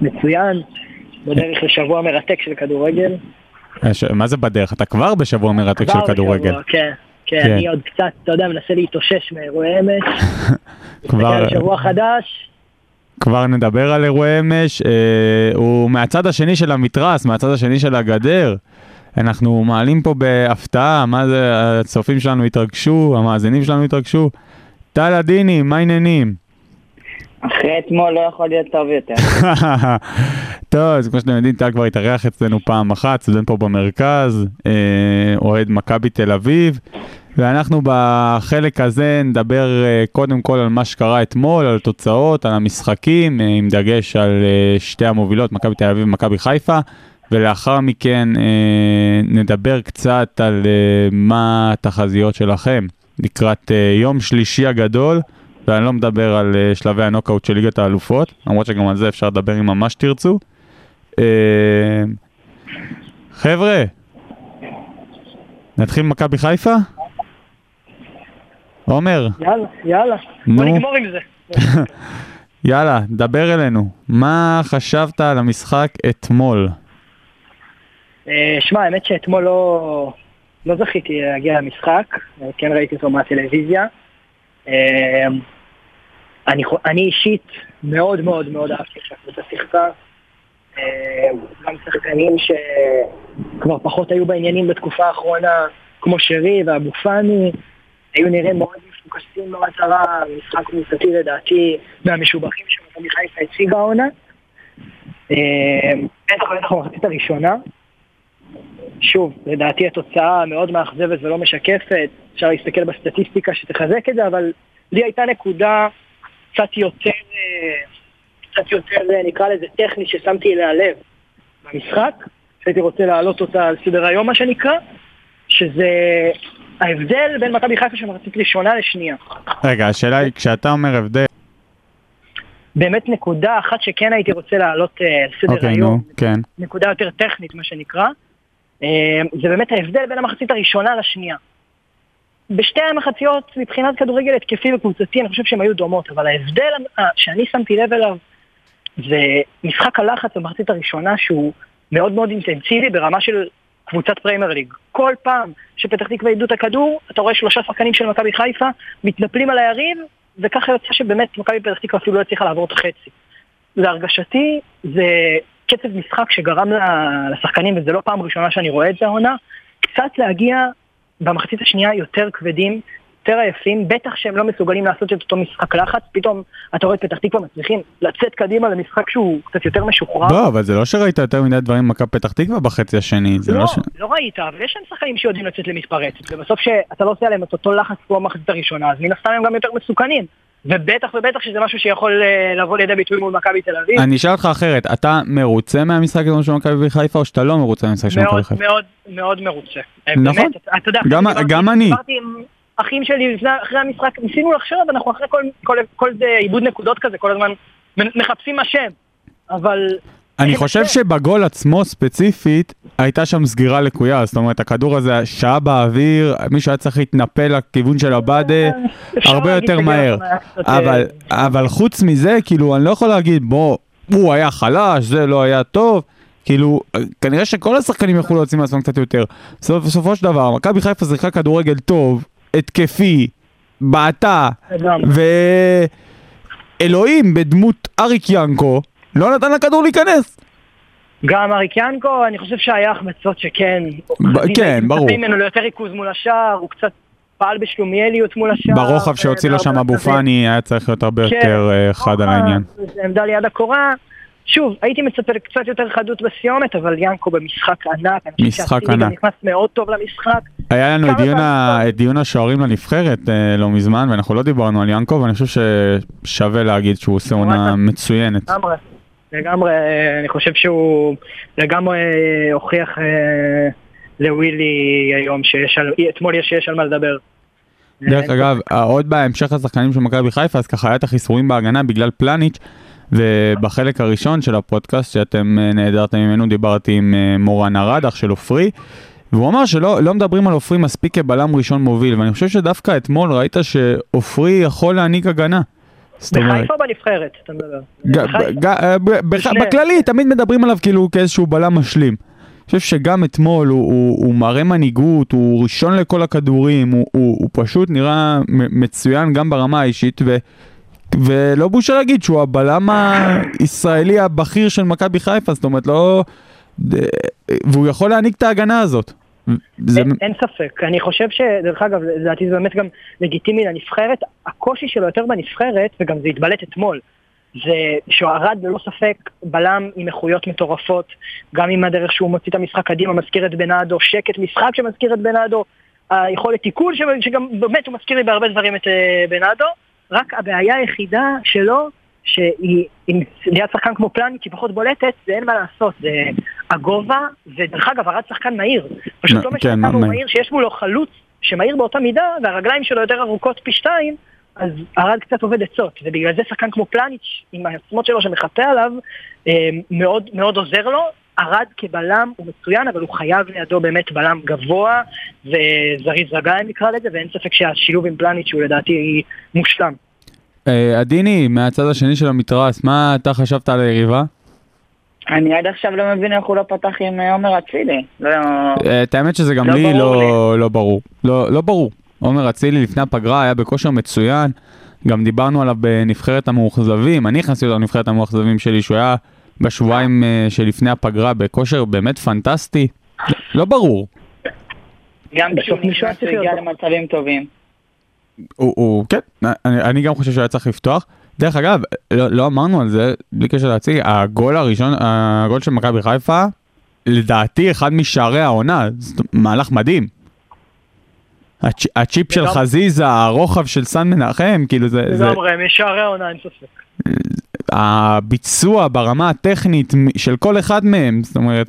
מצוין, בדרך לשבוע מרתק של כדורגל. אה, ש- מה זה בדרך? אתה כבר בשבוע מרתק של כבר כדורגל. בשבוע, כן, כן, כן. אני עוד קצת, אתה יודע, מנסה להתאושש מאירועי אמש. כבר, שבוע חדש, כבר נדבר על אירועי אמש, אה, הוא מהצד השני של המתרס, מהצד השני של הגדר. אנחנו מעלים פה בהפתעה, מה זה, הצופים שלנו התרגשו, המאזינים שלנו התרגשו. טל עדיני, מה העניינים? אחרי אתמול לא יכול להיות טוב יותר. טוב, אז כמו שאתם יודעים, טל כבר התארח אצלנו פעם אחת, סטודנט פה במרכז, אה, אוהד מכבי תל אביב, ואנחנו בחלק הזה נדבר אה, קודם כל על מה שקרה אתמול, על התוצאות, על המשחקים, אה, עם דגש על שתי המובילות, מכבי תל אביב ומכבי חיפה, ולאחר מכן אה, נדבר קצת על אה, מה התחזיות שלכם לקראת אה, יום שלישי הגדול. ואני לא מדבר על uh, שלבי הנוקאוט של ליגת האלופות, למרות שגם על זה אפשר לדבר אם ממש תרצו. Uh, חבר'ה, נתחיל ממכבי חיפה? עומר, יאללה, יאללה. נו. בוא נגמור עם זה. יאללה, דבר אלינו. מה חשבת על המשחק אתמול? אה, שמע, האמת שאתמול לא, לא זכיתי להגיע למשחק, אה, כן ראיתי אותו מהטלוויזיה. אה, אני, אני אישית מאוד מאוד מאוד אהבתי שהקבוצה שיחקה. גם שחקנים שכבר פחות היו בעניינים בתקופה האחרונה, כמו שרי ואבו פאני, היו נראים מאוד מפוקסים במטרה, משחק קבוצתי לדעתי מהמשובחים שמכבי חיפה הציגה העונה. בטח ובטח במחצית הראשונה. שוב, לדעתי התוצאה מאוד מאכזבת ולא משקפת, אפשר להסתכל בסטטיסטיקה שתחזק את זה, אבל לי הייתה נקודה קצת יותר, אה, קצת יותר אה, נקרא לזה טכני ששמתי אליה לב במשחק, שהייתי רוצה להעלות אותה על סדר היום מה שנקרא, שזה ההבדל בין מכבי חיפה של מחצית ראשונה לשנייה. רגע, השאלה היא, כשאתה אומר הבדל, באמת נקודה אחת שכן הייתי רוצה להעלות אה, על סדר אוקיי, היום, נו, כן. נקודה יותר טכנית מה שנקרא, זה באמת ההבדל בין המחצית הראשונה לשנייה. בשתי המחציות מבחינת כדורגל התקפי וקבוצתי אני חושב שהן היו דומות, אבל ההבדל שאני שמתי לב אליו זה משחק הלחץ במחצית הראשונה שהוא מאוד מאוד אינטנסיבי ברמה של קבוצת פריימר ליג. כל פעם שפתח תקווה איבדו את הכדור, אתה רואה שלושה שחקנים של מכבי חיפה מתנפלים על היריב, וככה יוצא שבאמת מכבי פתח תקווה אפילו לא הצליחה לעבור את החצי. להרגשתי זה קצב משחק שגרם לשחקנים, וזו לא פעם ראשונה שאני רואה את זה העונה, קצת להגיע במחצית השנייה יותר כבדים, יותר עייפים, בטח שהם לא מסוגלים לעשות את אותו משחק לחץ, פתאום אתה רואה את פתח תקווה מצליחים לצאת קדימה למשחק שהוא קצת יותר משוחרר. לא, אבל זה לא שראית יותר מדי דברים ממכבי פתח תקווה בחצי השני, זה לא, לא ש... לא ראית, אבל יש שם שחקנים שיודעים לצאת למתפרצת, ובסוף שאתה לא עושה עליהם את אותו לחץ כמו במחצית הראשונה, אז מן הסתם הם גם יותר מסוכנים. ובטח ובטח שזה משהו שיכול אה, לבוא לידי ביטוי מול מכבי תל אביב. אני אשאל אותך אחרת, אתה מרוצה מהמשחק הזה של מכבי חיפה או שאתה לא מרוצה מהמשחק של מכבי מאוד חיפה? מאוד מאוד מרוצה. אה, נכון. באמת, אתה יודע, גם- אני. דיברתי עם אחים שלי לפני- אחרי המשחק, ניסינו לחשוב, אנחנו אחרי כל- כל- כל זה עיבוד נקודות כזה, כל הזמן מחפשים אשם. אבל... אני חושב. שבגול עצמו ספציפית הייתה שם סגירה לקויה, זאת אומרת הכדור הזה שעה באוויר, מישהו היה צריך להתנפל לכיוון של הבאדה אפשר הרבה יותר מהר, אה, אבל, אבל חוץ מזה כאילו אני לא יכול להגיד בוא, הוא היה חלש, זה לא היה טוב, כאילו כנראה שכל השחקנים יכלו להוציא מעצמם קצת יותר, בסופ, בסופו של דבר מכבי חיפה שיחקה כדורגל טוב, התקפי, בעטה. ואלוהים בדמות אריק ינקו לא נתן לכדור להיכנס. גם אריק ינקו, אני חושב שהיה החמצות שכן. ב- כן, ברור. ממנו ליותר ריכוז מול השער, הוא קצת פעל בשלומיאליות מול השער. ברוחב שהוציא לו שם אבו. פאני היה צריך להיות הרבה כן, יותר אה, חד על העניין. עמדה ליד הקורה. שוב, הייתי מצפה לקצת יותר חדות בסיומת, אבל ינקו במשחק ענק. משחק ענק. נכנס מאוד טוב למשחק. היה לנו את דיון ה- את דיון השוערים לנבחרת אה, לא מזמן ואנחנו לא דיברנו על ינקו ואני חושב ששווה להגיד שהוא עושה עונה. מצוינת. לגמרי. אה, אני חושב שהוא לגמרי אה, הוכיח אה, לווילי היום שיש על, אתמול יש שיש על מה לדבר. דרך אגב, עוד בהמשך השחקנים של מכבי חיפה אז ככה היה את החיסורים בהגנה בגלל פלניץ' ובחלק הראשון של הפודקאסט שאתם נעדרתם ממנו דיברתי עם מורן ארד אח של עופרי והוא אמר שלא לא מדברים על עופרי מספיק כבלם ראשון מוביל ואני חושב שדווקא אתמול ראית שעופרי יכול להעניק הגנה. בחיפה בנבחרת, אתה מדבר? אה. בכללי תמיד מדברים עליו כאילו כאיזשהו בלם משלים. אני חושב שגם אתמול הוא, הוא, הוא מראה מנהיגות, הוא ראשון לכל הכדורים, הוא, הוא, הוא פשוט נראה מצוין גם ברמה האישית ו, ולא בושה להגיד שהוא הבלם הישראלי הבכיר של מכבי חיפה, זאת אומרת לא... והוא יכול להעניק את ההגנה הזאת. זה, אין, אין ספק, אני חושב שדרך אגב, לדעתי זה באמת גם לגיטימי לנבחרת, הקושי שלו יותר בנבחרת, וגם זה התבלט אתמול, זה שארד ללא ספק בלם עם איכויות מטורפות, גם עם הדרך שהוא מוציא את המשחק קדימה, מזכיר את בנאדו, שקט משחק שמזכיר את בנאדו, היכולת תיקול שגם באמת הוא מזכיר לי בהרבה דברים את אה, בנאדו, רק הבעיה היחידה שלו, שהיא עם ליד שחקן כמו פלניץ' היא פחות בולטת, זה אין מה לעשות, זה הגובה, ודרך אגב ארד שחקן מהיר, פשוט לא כן, משנה כמה הוא מהיר. שיש מולו חלוץ שמהיר באותה מידה, והרגליים שלו יותר ארוכות פי שתיים, אז ארד קצת עובד עצות, ובגלל זה שחקן כמו פלניץ' עם העצמות שלו שמחטא עליו, אה, מאוד, מאוד עוזר לו. ארד כבלם הוא מצוין, אבל הוא חייב לידו באמת בלם גבוה וזריז רגליים נקרא לזה, ואין ספק שהשילוב עם פלניץ' הוא לדעתי מושלם. אה, עדיני, מהצד השני של המתרס, מה אתה חשבת על היריבה? אני עד עכשיו לא מבין איך הוא לא פתח עם אה, עומר אצילי. לא... אה, את האמת שזה גם לא לי ברור לא, לא ברור. לא, לא ברור. עומר אצילי לפני הפגרה היה בכושר מצוין, גם דיברנו עליו בנבחרת המאוכזבים, אני הכנסתי אותו לנבחרת המאוכזבים שלי, שהוא היה בשבועיים שלפני הפגרה בכושר באמת פנטסטי. לא ברור. גם כשהוא נכנס הוא הגיע למצבים טובים. הוא, הוא כן, אני, אני גם חושב שהוא היה צריך לפתוח. דרך אגב, לא, לא אמרנו על זה, בלי קשר להציג, הגול הראשון, הגול של מכבי חיפה, לדעתי אחד משערי העונה, זאת מהלך מדהים. הצ', הצ'יפ של. חזיזה, הרוחב של סן מנחם, כאילו זה, זה לגמרי, משערי העונה אין ספק. הביצוע ברמה הטכנית של כל אחד מהם, זאת אומרת,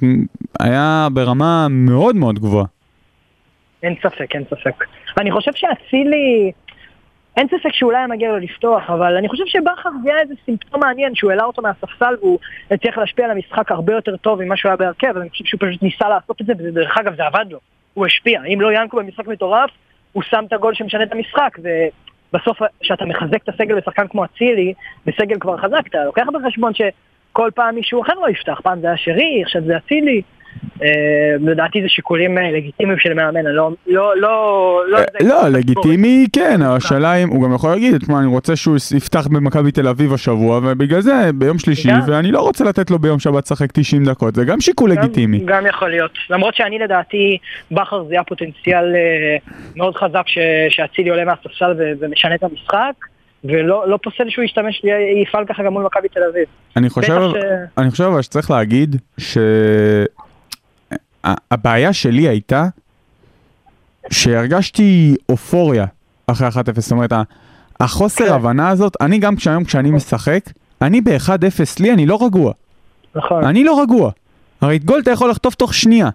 היה ברמה מאוד מאוד גבוהה. אין ספק, אין ספק. אני חושב שאצילי, אין ספק שאולי היה מגיע לו לפתוח, אבל אני חושב שבכר זה היה איזה סימפטום מעניין, שהוא העלה אותו מהספסל והוא הצליח להשפיע על המשחק הרבה יותר טוב ממה שהוא היה בהרכב, אני חושב שהוא פשוט ניסה לעשות את זה, ודרך אגב זה עבד לו. הוא השפיע. אם לא ינקו במשחק מטורף, הוא שם את הגול שמשנה את המשחק, ובסוף כשאתה מחזק את הסגל לשחקן כמו אצילי, בסגל כבר חזק, אתה לוקח בחשבון שכל פעם מישהו אחר לא יפתח, פעם זה היה שרי, עכשיו זה אצילי. אה, לדעתי זה שיקולים אה, לגיטימיים של מאמן, אני לא, לא, לא, לא, זה- לא, לגיטימי כן, השאלה אם הוא גם יכול להגיד, תשמע, אני רוצה שהוא יפתח במכבי תל אביב השבוע, ובגלל זה ביום שלישי. ואני לא רוצה לתת לו ביום שבת לשחק 90 דקות, זה גם שיקול לגיטימי. גם יכול להיות. למרות שאני לדעתי, בכר זה היה פוטנציאל אה, מאוד חזק ש- שאצילי עולה מהספסל ומשנה את המשחק, ולא לא פוסל שהוא ישתמש, יפעל ככה גם מול מכבי תל אביב. אני חושב, ש- אני חושב שצריך להגיד שהבעיה שלי הייתה שהרגשתי אופוריה אחרי 1-0, זאת אומרת, החוסר כן. הבנה הזאת, אני גם כשהיום כשאני משחק, אני ב-1-0 לי, אני לא רגוע. נכון. אני לא רגוע. הרי את גול אתה יכול לחטוף תוך שנייה.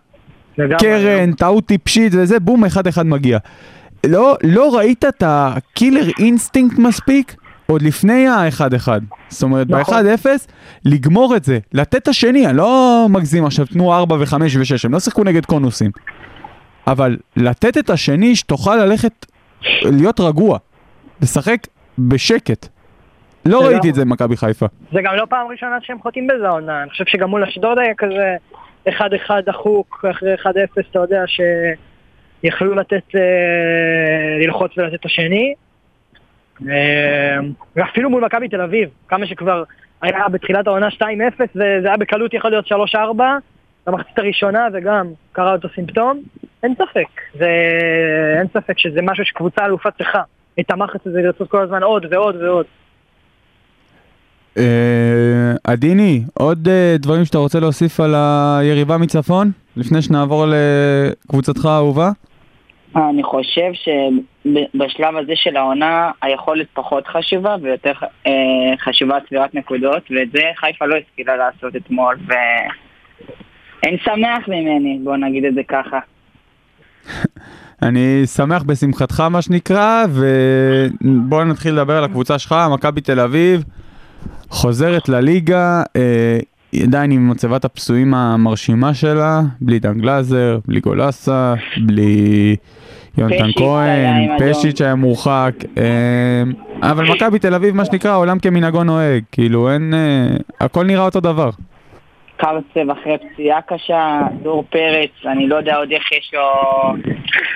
קרן, טעות טיפשית וזה, בום, אחד אחד מגיע. לא, לא ראית את ה killer instinct מספיק? עוד לפני האחד אחד. זאת אומרת, נכון. ב-1-0, לגמור את זה, לתת את השני, אני לא מגזים עכשיו, תנו 4 ו-5 ו-6, הם לא שיחקו נגד קונוסים. אבל לתת את השני שתוכל ללכת, להיות רגוע, לשחק בשקט. לא ראיתי לא- את זה במכבי חיפה. זה גם לא פעם ראשונה שהם חוטאים בזה העונה, אני חושב שגם מול אשדוד היה כזה 1-1 דחוק, אחרי 1-0 אתה יודע שיכלו לתת, אה, ללחוץ ולתת את השני. אה, ואפילו מול מכבי תל אביב, כמה שכבר היה בתחילת העונה 2-0 וזה היה בקלות יכול להיות 3-4 במחצית הראשונה וגם קרה אותו סימפטום, אין ספק, זה, אין ספק שזה משהו שקבוצה אלופה צריכה, את המחץ הזה לרצות כל הזמן עוד ועוד ועוד. אה, עדיני, עוד אה, דברים שאתה רוצה להוסיף על היריבה מצפון? לפני שנעבור לקבוצתך האהובה? אני חושב שבשלב הזה של העונה היכולת פחות חשובה ויותר אה, חשובה צבירת נקודות ואת זה חיפה לא השכילה לעשות אתמול ואין שמח ממני, בוא נגיד את זה ככה. אני שמח בשמחתך מה שנקרא, ובואו נתחיל לדבר על הקבוצה שלך, מכבי תל אביב, חוזרת לליגה, אה, עדיין עם מצבת הפצועים המרשימה שלה, בלי דן גלאזר, בלי גולסה, בלי יונתן כהן. פשיץ' היה מורחק, אה, אבל מכבי תל אביב מה שנקרא עולם כמנהגו נוהג, כאילו אין, אה, הכל נראה אותו דבר. קרצב אחרי פציעה קשה, דור פרץ, אני לא יודע עוד איך יש לו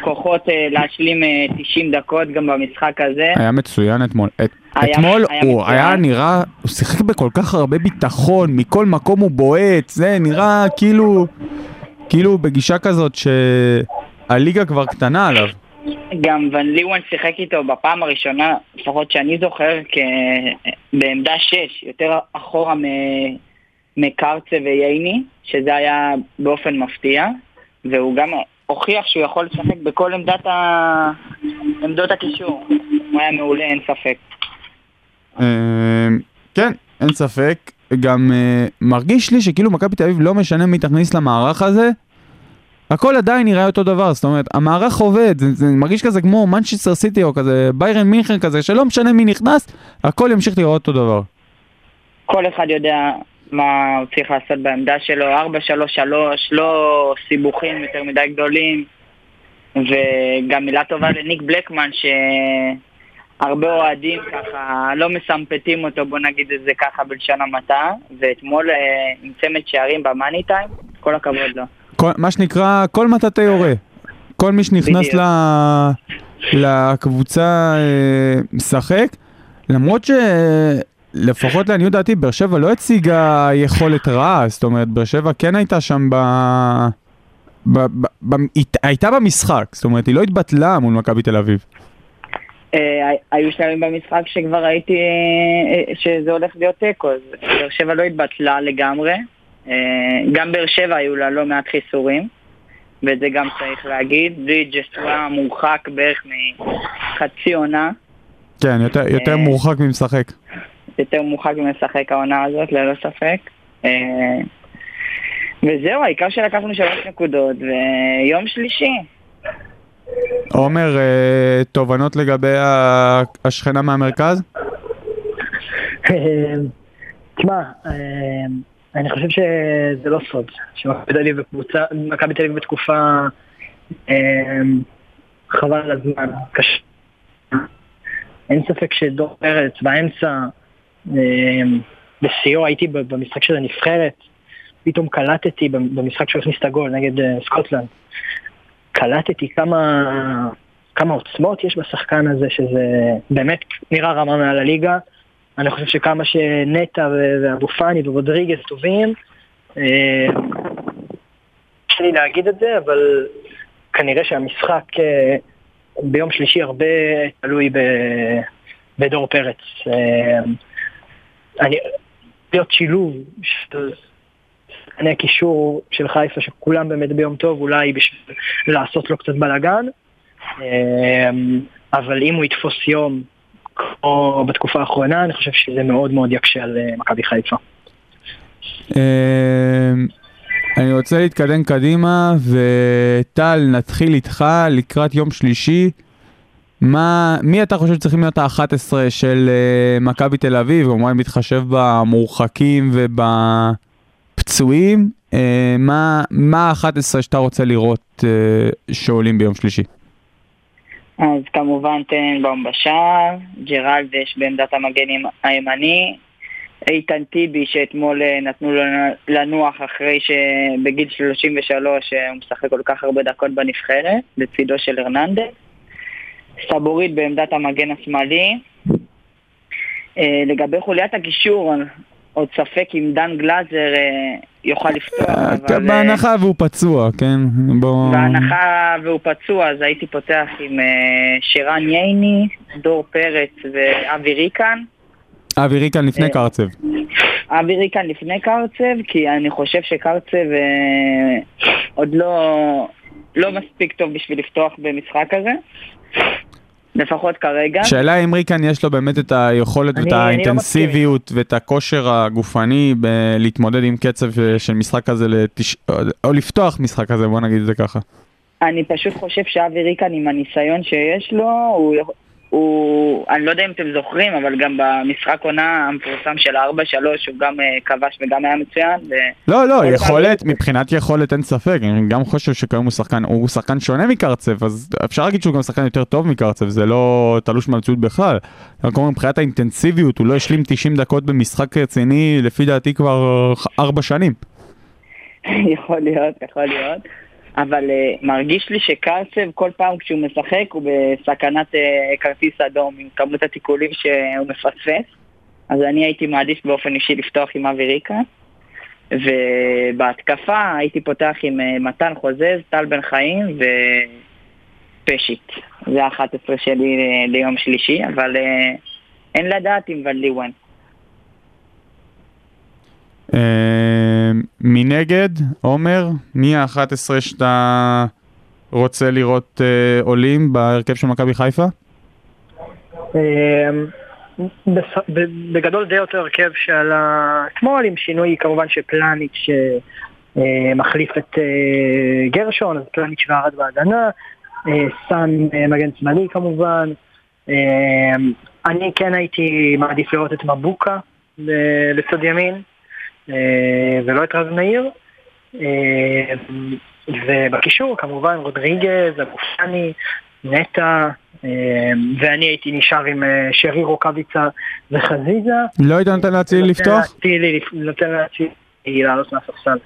כוחות אה, להשלים אה, 90 דקות גם במשחק הזה. היה מצוין אתמול. את, היה- אתמול היה הוא מצוין. היה נראה, הוא שיחק בכל כך הרבה ביטחון, מכל מקום הוא בועט, זה נראה כאילו, כאילו בגישה כזאת שהליגה כבר קטנה עליו. גם ון ליוון שיחק איתו בפעם הראשונה, לפחות שאני זוכר, כ... בעמדה 6, יותר אחורה מ... מקרצה וייני, שזה היה באופן מפתיע, והוא גם הוכיח שהוא יכול לשחק בכל עמדת ה... עמדות הקישור. הוא היה מעולה, אין ספק. אה, כן, אין ספק. גם אה, מרגיש לי שכאילו מכבי תל אביב לא משנה מי תכניס למערך הזה, הכל עדיין נראה אותו דבר, זאת אומרת, המערך עובד, זה, זה מרגיש כזה כמו מנצ'סטר סיטי או כזה ביירן מינכן כזה, שלא משנה מי נכנס, הכל ימשיך לראות אותו דבר. כל אחד יודע מה הוא צריך לעשות בעמדה שלו, 4-3-3, לא סיבוכים יותר מדי גדולים. וגם מילה טובה לניק בלקמן, שהרבה אוהדים ככה לא מסמפטים אותו, בוא נגיד את זה ככה בלשון המעטה, ואתמול אה, עם צמד שערים במאני טיים, כל הכבוד לו. כל, מה שנקרא, כל מטאטא יורה. כל מי שנכנס ל, לקבוצה אה, משחק, למרות שלפחות לעניות דעתי, באר שבע לא הציגה יכולת רעה, זאת אומרת, באר שבע כן הייתה שם ב... ב, ב, ב, הייתה במשחק, זאת אומרת, היא לא התבטלה מול מכבי תל אביב. אה, היו שלבים במשחק שכבר ראיתי אה, שזה הולך להיות תיקו, אז באר שבע לא התבטלה לגמרי. אה, גם באר שבע היו לה לא מעט חיסורים, ואת זה גם צריך להגיד. בלי ג'סטרה מורחק בערך מחצי עונה, כן, יותר, יותר אה. מורחק ממשחק. יותר מורחק מלשחק העונה הזאת, ללא ספק. אה, וזהו, העיקר שלקחנו שלוש נקודות, ויום שלישי. עומר, תובנות לגבי השכנה מהמרכז? תשמע, אה, אני חושב שזה לא סוד, שמכבי תל אביב בקבוצה, מכבי תל אביב בתקופה אה, חבל על הזמן, קשה. אין ספק שדור פרץ באמצע, אה, בשיאו הייתי במשחק של הנבחרת, פתאום קלטתי במשחק שהוא הכניס את הגול נגד אה, סקוטלנד. קלטתי כמה, כמה עוצמות יש בשחקן הזה, שזה באמת נראה רמה מעל הליגה. אני חושב שכמה שנטע ואבו פאני ורודריגז טובים, אה, קשה לי להגיד את זה, אבל כנראה שהמשחק אה, ביום שלישי הרבה תלוי בדור פרץ. אה, אני, להיות שילוב של שחקני הקישור של חיפה, שכולם באמת ביום טוב, אולי בשביל לעשות לו קצת בלאגן, אה, אבל אם הוא יתפוס יום כמו בתקופה האחרונה, אני חושב שזה מאוד מאוד יקשה על אה, מכבי חיפה. אה, אני רוצה להתקדם קדימה, וטל, נתחיל איתך לקראת יום שלישי. מה, מי אתה חושב שצריכים להיות ה-11 של uh, מכבי תל אביב, כמובן מתחשב במורחקים ובפצועים, uh, מה ה-11 שאתה רוצה לראות uh, שעולים ביום שלישי? אז כמובן טננבאום בשער, ג'רלדש בעמדת המגן הימני, איתן טיבי שאתמול אה, נתנו לו לנוח אחרי שבגיל 33 אה, הוא משחק כל כך הרבה דקות בנבחרת, לצידו של הרננדס. סבורית בעמדת המגן השמאלי. אה, לגבי חוליית הקישור, עוד ספק אם דן גלאזר יוכל לפתוח, אבל... בהנחה והוא פצוע, כן? בוא... בהנחה והוא פצוע, אז הייתי פותח עם שירן ייני, דור פרץ ואבי ריקן. אבי ריקן לפני קרצב. אבי ריקן לפני קרצב, כי אני חושב שקרצב אה, עוד לא, לא מספיק טוב בשביל לפתוח במשחק הזה. לפחות כרגע. שאלה אם ריקן יש לו באמת את היכולת אני- ואת אני לא האינטנסיביות ואת הכושר הגופני ב- להתמודד עם קצב של משחק כזה, לתש... או לפתוח משחק כזה, בוא נגיד את זה ככה. אני פשוט חושב שאבי ריקן עם הניסיון שיש לו, הוא, הוא, אני לא יודע אם אתם זוכרים, אבל גם במשחק עונה המפורסם של ה-4-3 הוא גם אה, כבש וגם היה מצוין. ו... לא, לא, יכולת, פעם- מבחינת יכולת אין ספק, אני גם חושב שכיום הוא שחקן, הוא שחקן שונה מקרצב, אז אפשר להגיד שהוא גם שחקן יותר טוב מקרצב, זה לא תלוש מהמציאות בכלל. רק אומר, מבחינת האינטנסיביות, הוא לא השלים 90 דקות במשחק רציני, לפי דעתי כבר 4 שנים. יכול להיות, יכול להיות. אבל uh, מרגיש לי שקרצב כל פעם כשהוא משחק הוא בסכנת uh, כרטיס אדום עם כמות התיקולים שהוא מפספס. אז אני הייתי מעדיף באופן אישי לפתוח עם אבי ריקה. ובהתקפה הייתי פותח עם uh, מתן חוזז, טל בן חיים פשית. זה ה-11 שלי ליום שלישי, אבל אה, אין לדעת אם ולדיוון. אה, מנגד, עומר, מי ה-11 שאתה רוצה לראות אה, עולים בהרכב של מכבי חיפה? אמ, בגדול די אותו הרכב שעלה אתמול, עם שינוי כמובן שפלניץ' אה, מחליף את אה, גרשון, אז פלניץ' וערד בהגנה, סאן מגן שמאלי כמובן. אמ, אני כן הייתי מעדיף לראות את מבוקה לצד ימין, ולא את רז מאיר. אה, ובקישור כמובן רודריגז, אבופני, נטע, אה, ואני הייתי נשאר עם אה, שרי רוקאביצה וחזיזה. לא היית נותן לאצילי לפתוח? נותן נותן לאצילי לעלות מהספסל.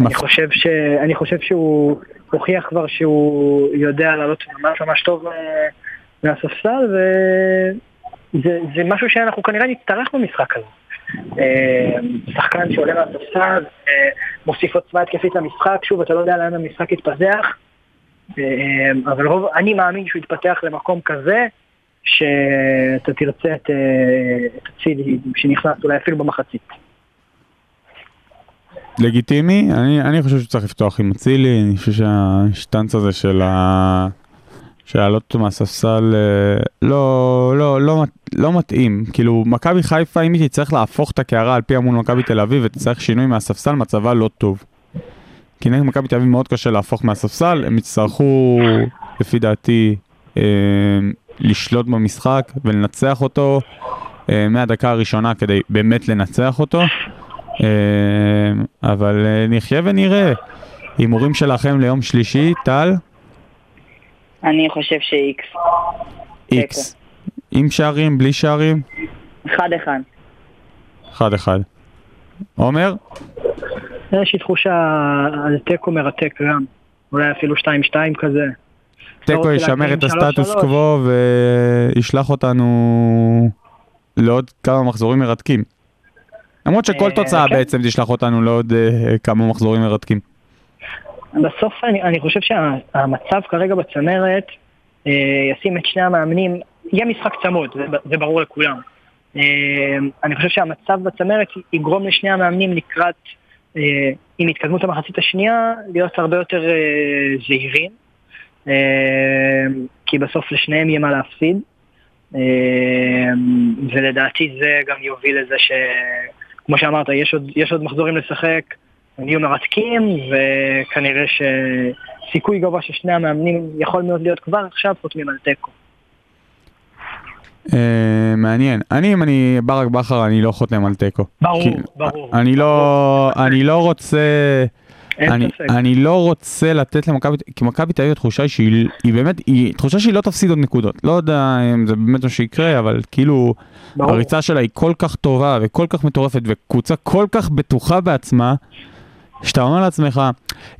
אני חושב, ש... אני חושב שהוא הוכיח כבר שהוא יודע לעלות ממש ממש טוב אה, מהספסל וזה זה משהו שאנחנו כנראה נצטרך במשחק הזה. אה, שחקן שעולה מהספסל, אה, מוסיף עוצמה התקפית למשחק, שוב אתה לא יודע לאן המשחק יתפתח, אה, אבל רוב, אני מאמין שהוא יתפתח למקום כזה שאתה תרצה את, את שנכנס אולי אפילו במחצית. לגיטימי, אני, אני חושב שצריך לפתוח עם אצילי, אני חושב שהשטנץ הזה של ה... של לעלות אותו מהספסל אה, לא, לא, לא, לא מתאים. כאילו, מכבי חיפה, אם היא תצטרך להפוך את הקערה על פיה מול מכבי תל אביב ותצטרך שינוי מהספסל, מצבה לא טוב. כי נגד מכבי תל אביב מאוד קשה להפוך מהספסל, הם יצטרכו, לפי דעתי, אה, לשלוט במשחק ולנצח אותו אה, מהדקה הראשונה כדי באמת לנצח אותו. אה, אבל אה, נחיה ונראה. הימורים שלכם ליום שלישי, טל? אני חושב שאיקס. איקס. עם שערים, בלי שערים? אחד אחד. אחד אחד. עומר? יש לי תחושה על תיקו מרתק גם, אולי אפילו 2-2 כזה. תיקו רוצה ישמר את הסטטוס 3-3. קוו וישלח אותנו לעוד כמה מחזורים מרתקים. למרות שכל אה, תוצאה כן. בעצם תשלח אותנו לעוד אה, כמה מחזורים מרתקים. בסוף אני, אני חושב שהמצב כרגע בצמרת אה, ישים את שני המאמנים, יהיה משחק צמוד, זה, זה ברור לכולם. אה, אני חושב שהמצב בצמרת יגרום לשני המאמנים לקראת, אה, עם התקדמות המחצית השנייה, להיות הרבה יותר אה, זהירים, אה, כי בסוף לשניהם יהיה מה להפסיד. אה, ולדעתי זה גם יוביל לזה ש... כמו שאמרת, יש עוד, יש עוד מחזורים לשחק, הם יהיו מרתקים, וכנראה שסיכוי גבוה ששני המאמנים יכול מאוד להיות כבר עכשיו חותמים על תיקו. אה, מעניין. אני, אם אני ברק בכר, אני לא חותם על תיקו. ברור, ברור. אני לא, אני לא רוצה, אני. אני לא רוצה לתת למכבי, כי מכבי תל אביב התחושה היא שהיא היא באמת, היא תחושה שהיא לא תפסיד עוד נקודות. לא יודע אם זה באמת מה שיקרה, אבל כאילו, ברור. הריצה שלה היא כל כך טובה וכל כך מטורפת, וקבוצה כל כך בטוחה בעצמה, שאתה אומר לעצמך,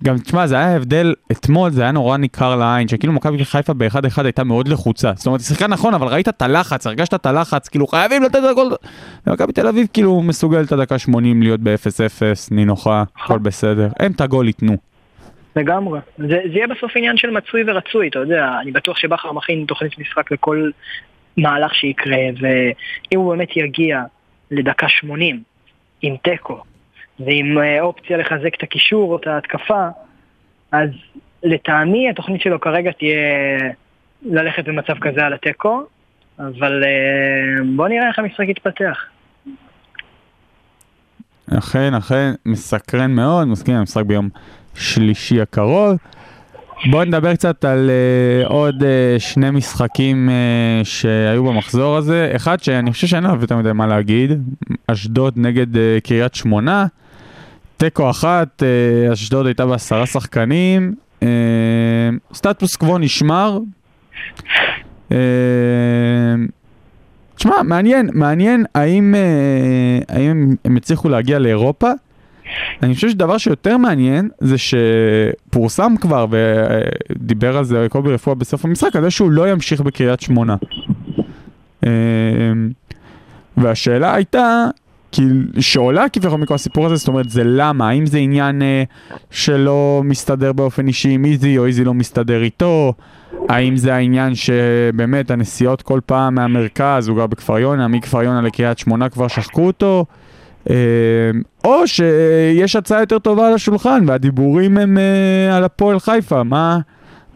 גם תשמע, זה היה הבדל, אתמול זה היה נורא ניכר לעין, שכאילו מכבי חיפה באחד אחד הייתה מאוד לחוצה. זאת אומרת, היא שיחקה נכון, אבל ראית את הלחץ, הרגשת את הלחץ, כאילו חייבים לתת את הכל. ומכבי תל אביב כאילו מסוגלת עד דקה 80 להיות ב-0-0, נינוחה, הכל בסדר. הם את הגול ייתנו. לגמרי. זה, זה יהיה בסוף עניין של מצוי ורצוי, אתה יודע, אני בטוח שבכר מכין תוכנית משחק לכל מהלך שיקרה, ואם הוא באמת יגיע לדקה 80 עם תיקו, ועם אה, אופציה לחזק את הקישור או את ההתקפה, אז לטעמי התוכנית שלו כרגע תהיה ללכת במצב כזה על התיקו, אבל אה, בוא נראה איך המשחק יתפתח. אכן, אכן, מסקרן מאוד, מסכים עם המשחק ביום שלישי הקרוב. בואו נדבר קצת על uh, עוד uh, שני משחקים uh, שהיו במחזור הזה. אחד שאני חושב שאין עליו יותר מדי מה להגיד, אשדוד נגד uh, קריית שמונה. תיקו אחת, uh, אשדוד הייתה בעשרה שחקנים. Uh, סטטוס קוו נשמר. Uh, תשמע, מעניין, מעניין האם, אה, האם הם- הצליחו להגיע לאירופה. אני חושב שדבר שיותר מעניין זה שפורסם כבר ודיבר על זה קובי רפואה בסוף המשחק, על זה שהוא לא ימשיך בקריית שמונה. אה, והשאלה הייתה, שעולה כביכול מכל הסיפור הזה, זאת אומרת זה למה, האם זה עניין אה, שלא מסתדר באופן אישי עם איזי או איזי לא מסתדר איתו, האם זה העניין שבאמת הנסיעות כל פעם מהמרכז, הוא גר בכפר יונה, מכפר יונה לקריית שמונה כבר שחקו אותו? אה, או שיש הצעה יותר טובה על השולחן והדיבורים הם אה, על הפועל חיפה, מה,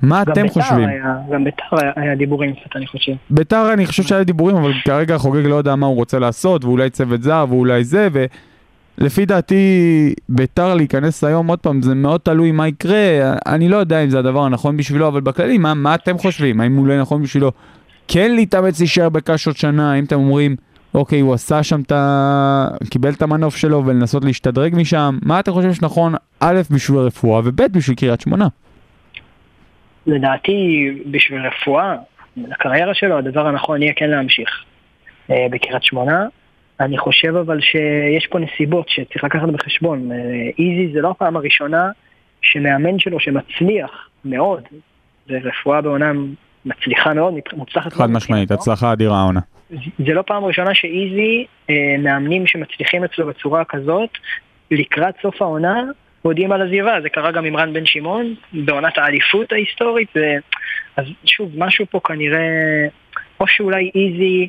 מה אתם בית"ר חושבים? היה- גם בית"ר היה- היה דיבורים קצת, אני חושב. ביתר אני חושב שהיה דיבורים, אבל כרגע חוגג לא יודע מה הוא רוצה לעשות, ואולי צוות זר, ואולי זה, ולפי דעתי ביתר להיכנס היום, עוד פעם, זה מאוד תלוי מה יקרה, אני לא יודע אם זה הדבר הנכון בשבילו, אבל בכללי, מה, מה אתם חושבים? האם אולי נכון בשבילו כן להתאמץ להישאר בקש עוד שנה, האם אתם אומרים, אוקיי, הוא עשה שם את ה... קיבל את המנוף שלו ולנסות להשתדרג משם, מה אתם חושבים שנכון, א', בשביל הרפואה, וב', בשביל קריית שמונה? לדעתי, בשביל רפואה, לקריירה שלו, הדבר הנכון יהיה כן להמשיך אה, בקריית שמונה. אני חושב אבל שיש פה נסיבות שצריך לקחת בחשבון. אה, איזי זה לא הפעם הראשונה שמאמן שלו שמצליח מאוד, ורפואה בעונה מצליחה מאוד, מוצלחת חד משמעית, מבחינתו. הצלחה אדירה העונה. זה לא פעם ראשונה שאיזי, אה, מאמנים שמצליחים אצלו בצורה כזאת, לקראת סוף העונה, מודיעים על עזיבה. זה קרה גם עם רן בן שמעון, בעונת האליפות ההיסטורית. ו... אז שוב, משהו פה כנראה, או שאולי איזי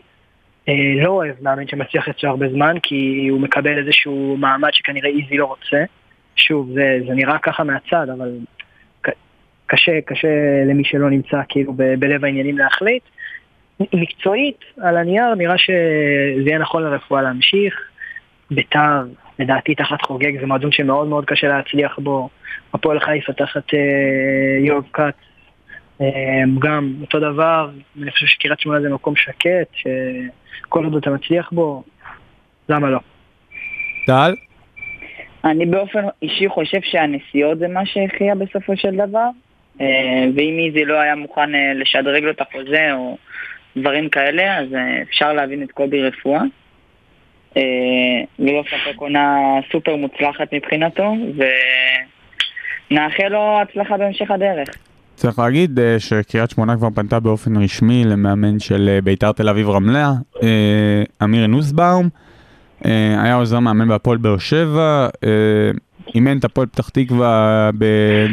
אה, לא אוהב מאמן שמצליח אצלו הרבה זמן, כי הוא מקבל איזשהו מעמד שכנראה איזי לא רוצה. שוב, זה, זה נראה ככה מהצד, אבל קשה, קשה למי שלא נמצא כאילו ב- בלב העניינים להחליט. מקצועית, על הנייר, נראה שזה יהיה נכון לרפואה להמשיך. ביתר, לדעתי תחת חוגג, זה מועדון שמאוד מאוד קשה להצליח בו. הפועל חיפה תחת אה, יואב כץ, אה, גם אותו דבר. אני חושב שקריית שמונה זה מקום שקט, שכל עוד אתה מצליח בו, למה לא? טל? אני באופן אישי חושב שהנסיעות זה מה שהכריע בסופו של דבר, אה, ואם איזי לא היה מוכן אה, לשדרג לו את החוזה או דברים כאלה, אז אה, אפשר להבין את קובי רפואה. אה, ללא ספק עונה סופר מוצלחת מבחינתו, ונאחל לו הצלחה בהמשך הדרך. צריך להגיד אה, שקריית שמונה כבר פנתה באופן רשמי למאמן של אה, ביתר תל אביב רמלה, אה, אמיר נוסבאום, אה, היה עוזר מאמן בהפועל באר שבע, אה, אימן את הפועל פתח תקווה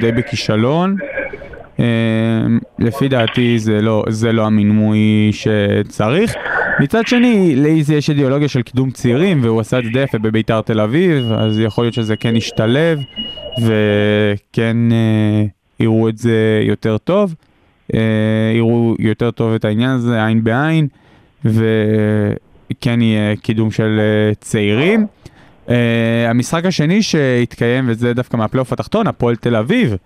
די בכישלון. אה, לפי דעתי זה לא, זה לא המינוי שצריך. מצד שני, לאיזי יש אידיאולוגיה של קידום צעירים והוא עשה את זה די יפה בביתר תל אביב, אז יכול להיות שזה כן ישתלב וכן אה, יראו את זה יותר טוב, אה, יראו יותר טוב את העניין הזה עין בעין וכן יהיה קידום של אה, צעירים. אה, המשחק השני שהתקיים, וזה דווקא מהפלייאוף התחתון, הפועל תל אביב.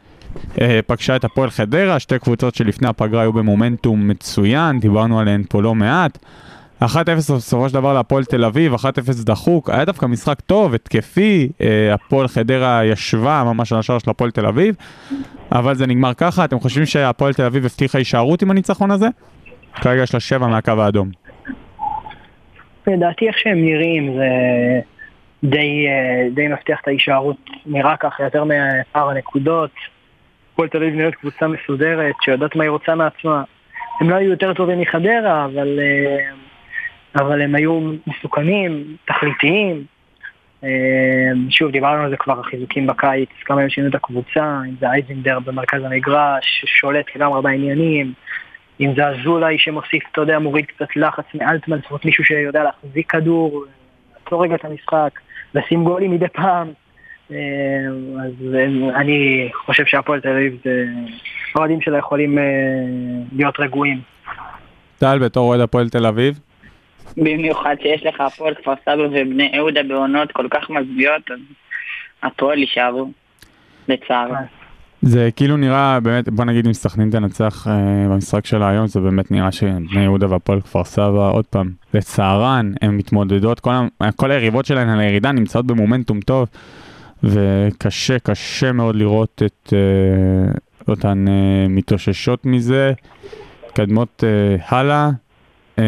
אה, פגשה את הפועל חדרה, שתי קבוצות שלפני הפגרה היו במומנטום מצוין, דיברנו עליהן פה לא מעט. 1-0 בסופו של דבר להפועל תל אביב, 1-0 דחוק, היה דווקא משחק טוב, התקפי, אה, הפועל חדרה ישבה ממש על השער של הפועל תל אביב, אבל זה נגמר ככה, אתם חושבים שהפועל תל אביב הבטיחה הישארות עם הניצחון הזה? כרגע יש לה 7 מהקו האדום. לדעתי איך שהם נראים זה די, אה, די מבטיח את ההישארות, נראה ככה יותר מפער הנקודות. הפועל תל אביב נראית קבוצה מסודרת, שיודעת מה היא רוצה מעצמה. הם לא היו יותר טובים מחדרה, אבל, אה, אבל הם היו מסוכנים, תכליתיים. אה, שוב, דיברנו על זה כבר, החיזוקים בקיץ, כמה הם שינו את הקבוצה, אם זה אייזנדר במרכז המגרש, שולט לגמרי בעניינים, אם זה אזולאי שמוסיף, אתה יודע, מוריד קצת לחץ מאלטמן, זאת אומרת מישהו שיודע להחזיק כדור, לעצור רגע את המשחק, לשים גולים מדי פעם. אה, אז אה, אני חושב שהפועל תל אביב זה... האוהדים שלה יכולים אה, להיות רגועים. טל, בתור אוהד הפועל תל אביב, במיוחד שיש לך הפועל כפר סבא ובני יהודה בעונות כל כך מזוויעות, אז הפועל יישארו, לצער. זה כאילו נראה באמת, בוא נגיד אם סכנין תנצח אה, במשחק שלה היום, זה באמת נראה שבני יהודה והפועל כפר סבא, עוד פעם, לצערן, הן מתמודדות, כל, כל היריבות שלהן על הירידה נמצאות במומנטום טוב, וקשה, קשה מאוד לראות את אה, אותן אה, מתאוששות מזה, מתקדמות אה, הלאה. אה,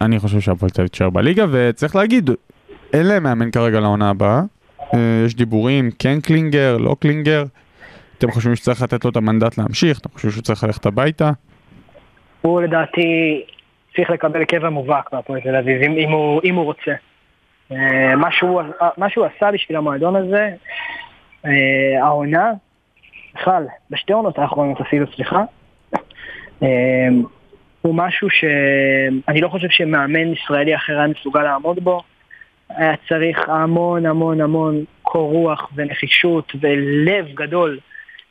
אני חושב שהפועל תל אביב תישאר בליגה, וצריך להגיד, אין להם מאמן כרגע לעונה הבאה. אה, יש דיבורים, כן קלינגר, לא קלינגר. אתם חושבים שצריך לתת לו את המנדט להמשיך? אתם חושבים שהוא צריך ללכת הביתה? הוא לדעתי צריך לקבל קבע מובהק מהפועל תל אביב, אם הוא רוצה. אה, מה שהוא, מה שהוא עשה בשביל המועדון הזה, אה, העונה, בכלל, בשתי העונות האחרונות אפילו, סליחה, אה, הוא משהו שאני לא חושב שמאמן ישראלי אחר היה מסוגל לעמוד בו. היה צריך המון המון המון קור רוח ונחישות ולב גדול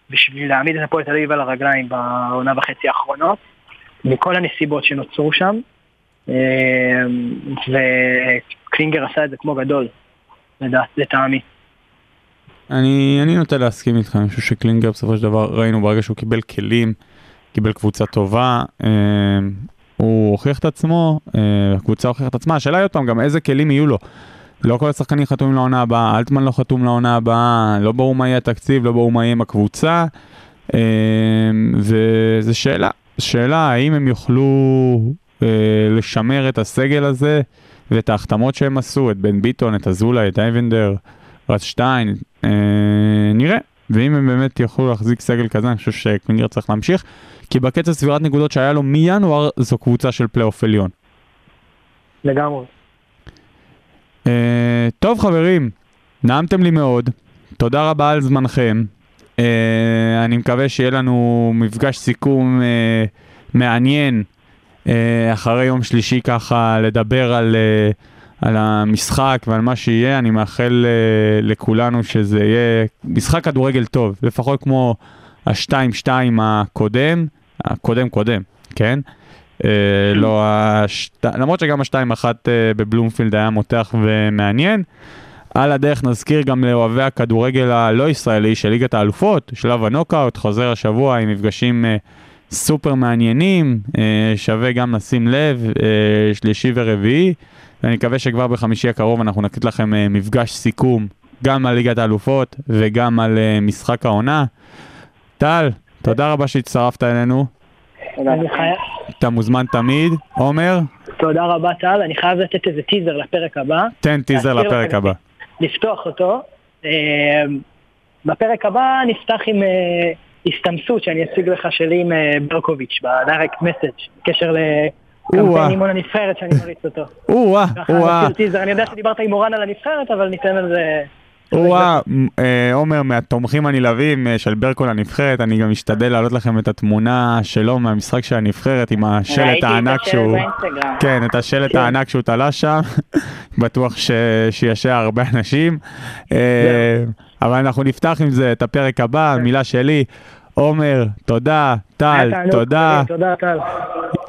בשביל להעמיד את הפועל תל אביב על הרגליים בעונה וחצי האחרונות, מכל הנסיבות שנוצרו שם, אה, וקלינגר עשה את זה כמו גדול, לטעמי. אני, אני נוטה להסכים איתך, אני חושב שקלינגר בסופו של דבר ראינו ברגע שהוא קיבל כלים, קיבל קבוצה טובה, אה, הוא הוכיח את עצמו, אה, הקבוצה הוכיחה את עצמה, השאלה היא עוד פעם גם איזה כלים יהיו לו. לא כל השחקנים חתומים לעונה הבאה, אלטמן לא חתום לעונה הבאה, לא ברור מה יהיה התקציב, לא ברור מה יהיה עם הקבוצה, אה, וזו שאלה, שאלה האם הם יוכלו אה, לשמר את הסגל הזה ואת ההחתמות שהם עשו, את בן ביטון, את אזולאי, את אייבנדר, רץ שטיין, אה, נראה. ואם הם באמת יוכלו להחזיק סגל כזה, אני חושב שקלינגר צריך להמשיך, כי בקצב צבירת נקודות שהיה לו מינואר, זו קבוצה של פלייאוף עליון. לגמרי. אה, טוב חברים, נעמתם לי מאוד, תודה רבה על זמנכם. Uh, אני מקווה שיהיה לנו מפגש סיכום uh, מעניין אחרי יום שלישי ככה לדבר על, uh, על המשחק ועל מה שיהיה. אני מאחל uh, לכולנו שזה יהיה משחק כדורגל טוב, לפחות כמו ה-2-2 הקודם, הקודם קודם, כן? לא השת... למרות שגם השתיים אחת בבלומפילד היה מותח ומעניין. על הדרך נזכיר גם לאוהבי הכדורגל הלא ישראלי של ליגת האלופות, שלב הנוקאוט, חוזר השבוע עם מפגשים סופר מעניינים, אה, שווה גם לשים לב, אה, שלישי ורביעי, ואני מקווה שכבר בחמישי הקרוב אנחנו נקליט לכם אה, מפגש סיכום גם על ליגת האלופות וגם על משחק העונה. טל, תודה רבה שהצטרפת אלינו. אתה מוזמן תמיד. עומר, תודה רבה טל, אני חייב לתת איזה טיזר לפרק הבא. תן טיזר לפרק הבא. לפתוח אותו. אה, בפרק הבא נפתח עם הסתמסות שאני אציג לך שלי עם אה, ברקוביץ' בדיירקט מסאג' בקשר או-אה. לקמפיין אימון הנבחרת שאני מריץ אותו. או-אה, או-אה, אני יודע שדיברת עם מורן על הנבחרת, אבל ניתן על זה... או-אה, אה, עומר, מהתומכים הנלהבים אה, של ברקו לנבחרת, אני גם משתדל להעלות לכם את התמונה שלו מהמשחק של הנבחרת עם השלט ראיתי את הענק השלט שהוא... באינסטגרם. כן, את השלט כן. הענק שהוא תלה שם, בטוח שישע הרבה אנשים. אה, אבל אנחנו נפתח עם זה את הפרק הבא, מילה שלי. עומר, תודה, טל, תענוג, תודה. תודה טל.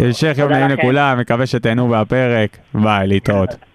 המשך יום נעים. לכולם, מקווה שתהנו מהפרק. ביי, להתראות.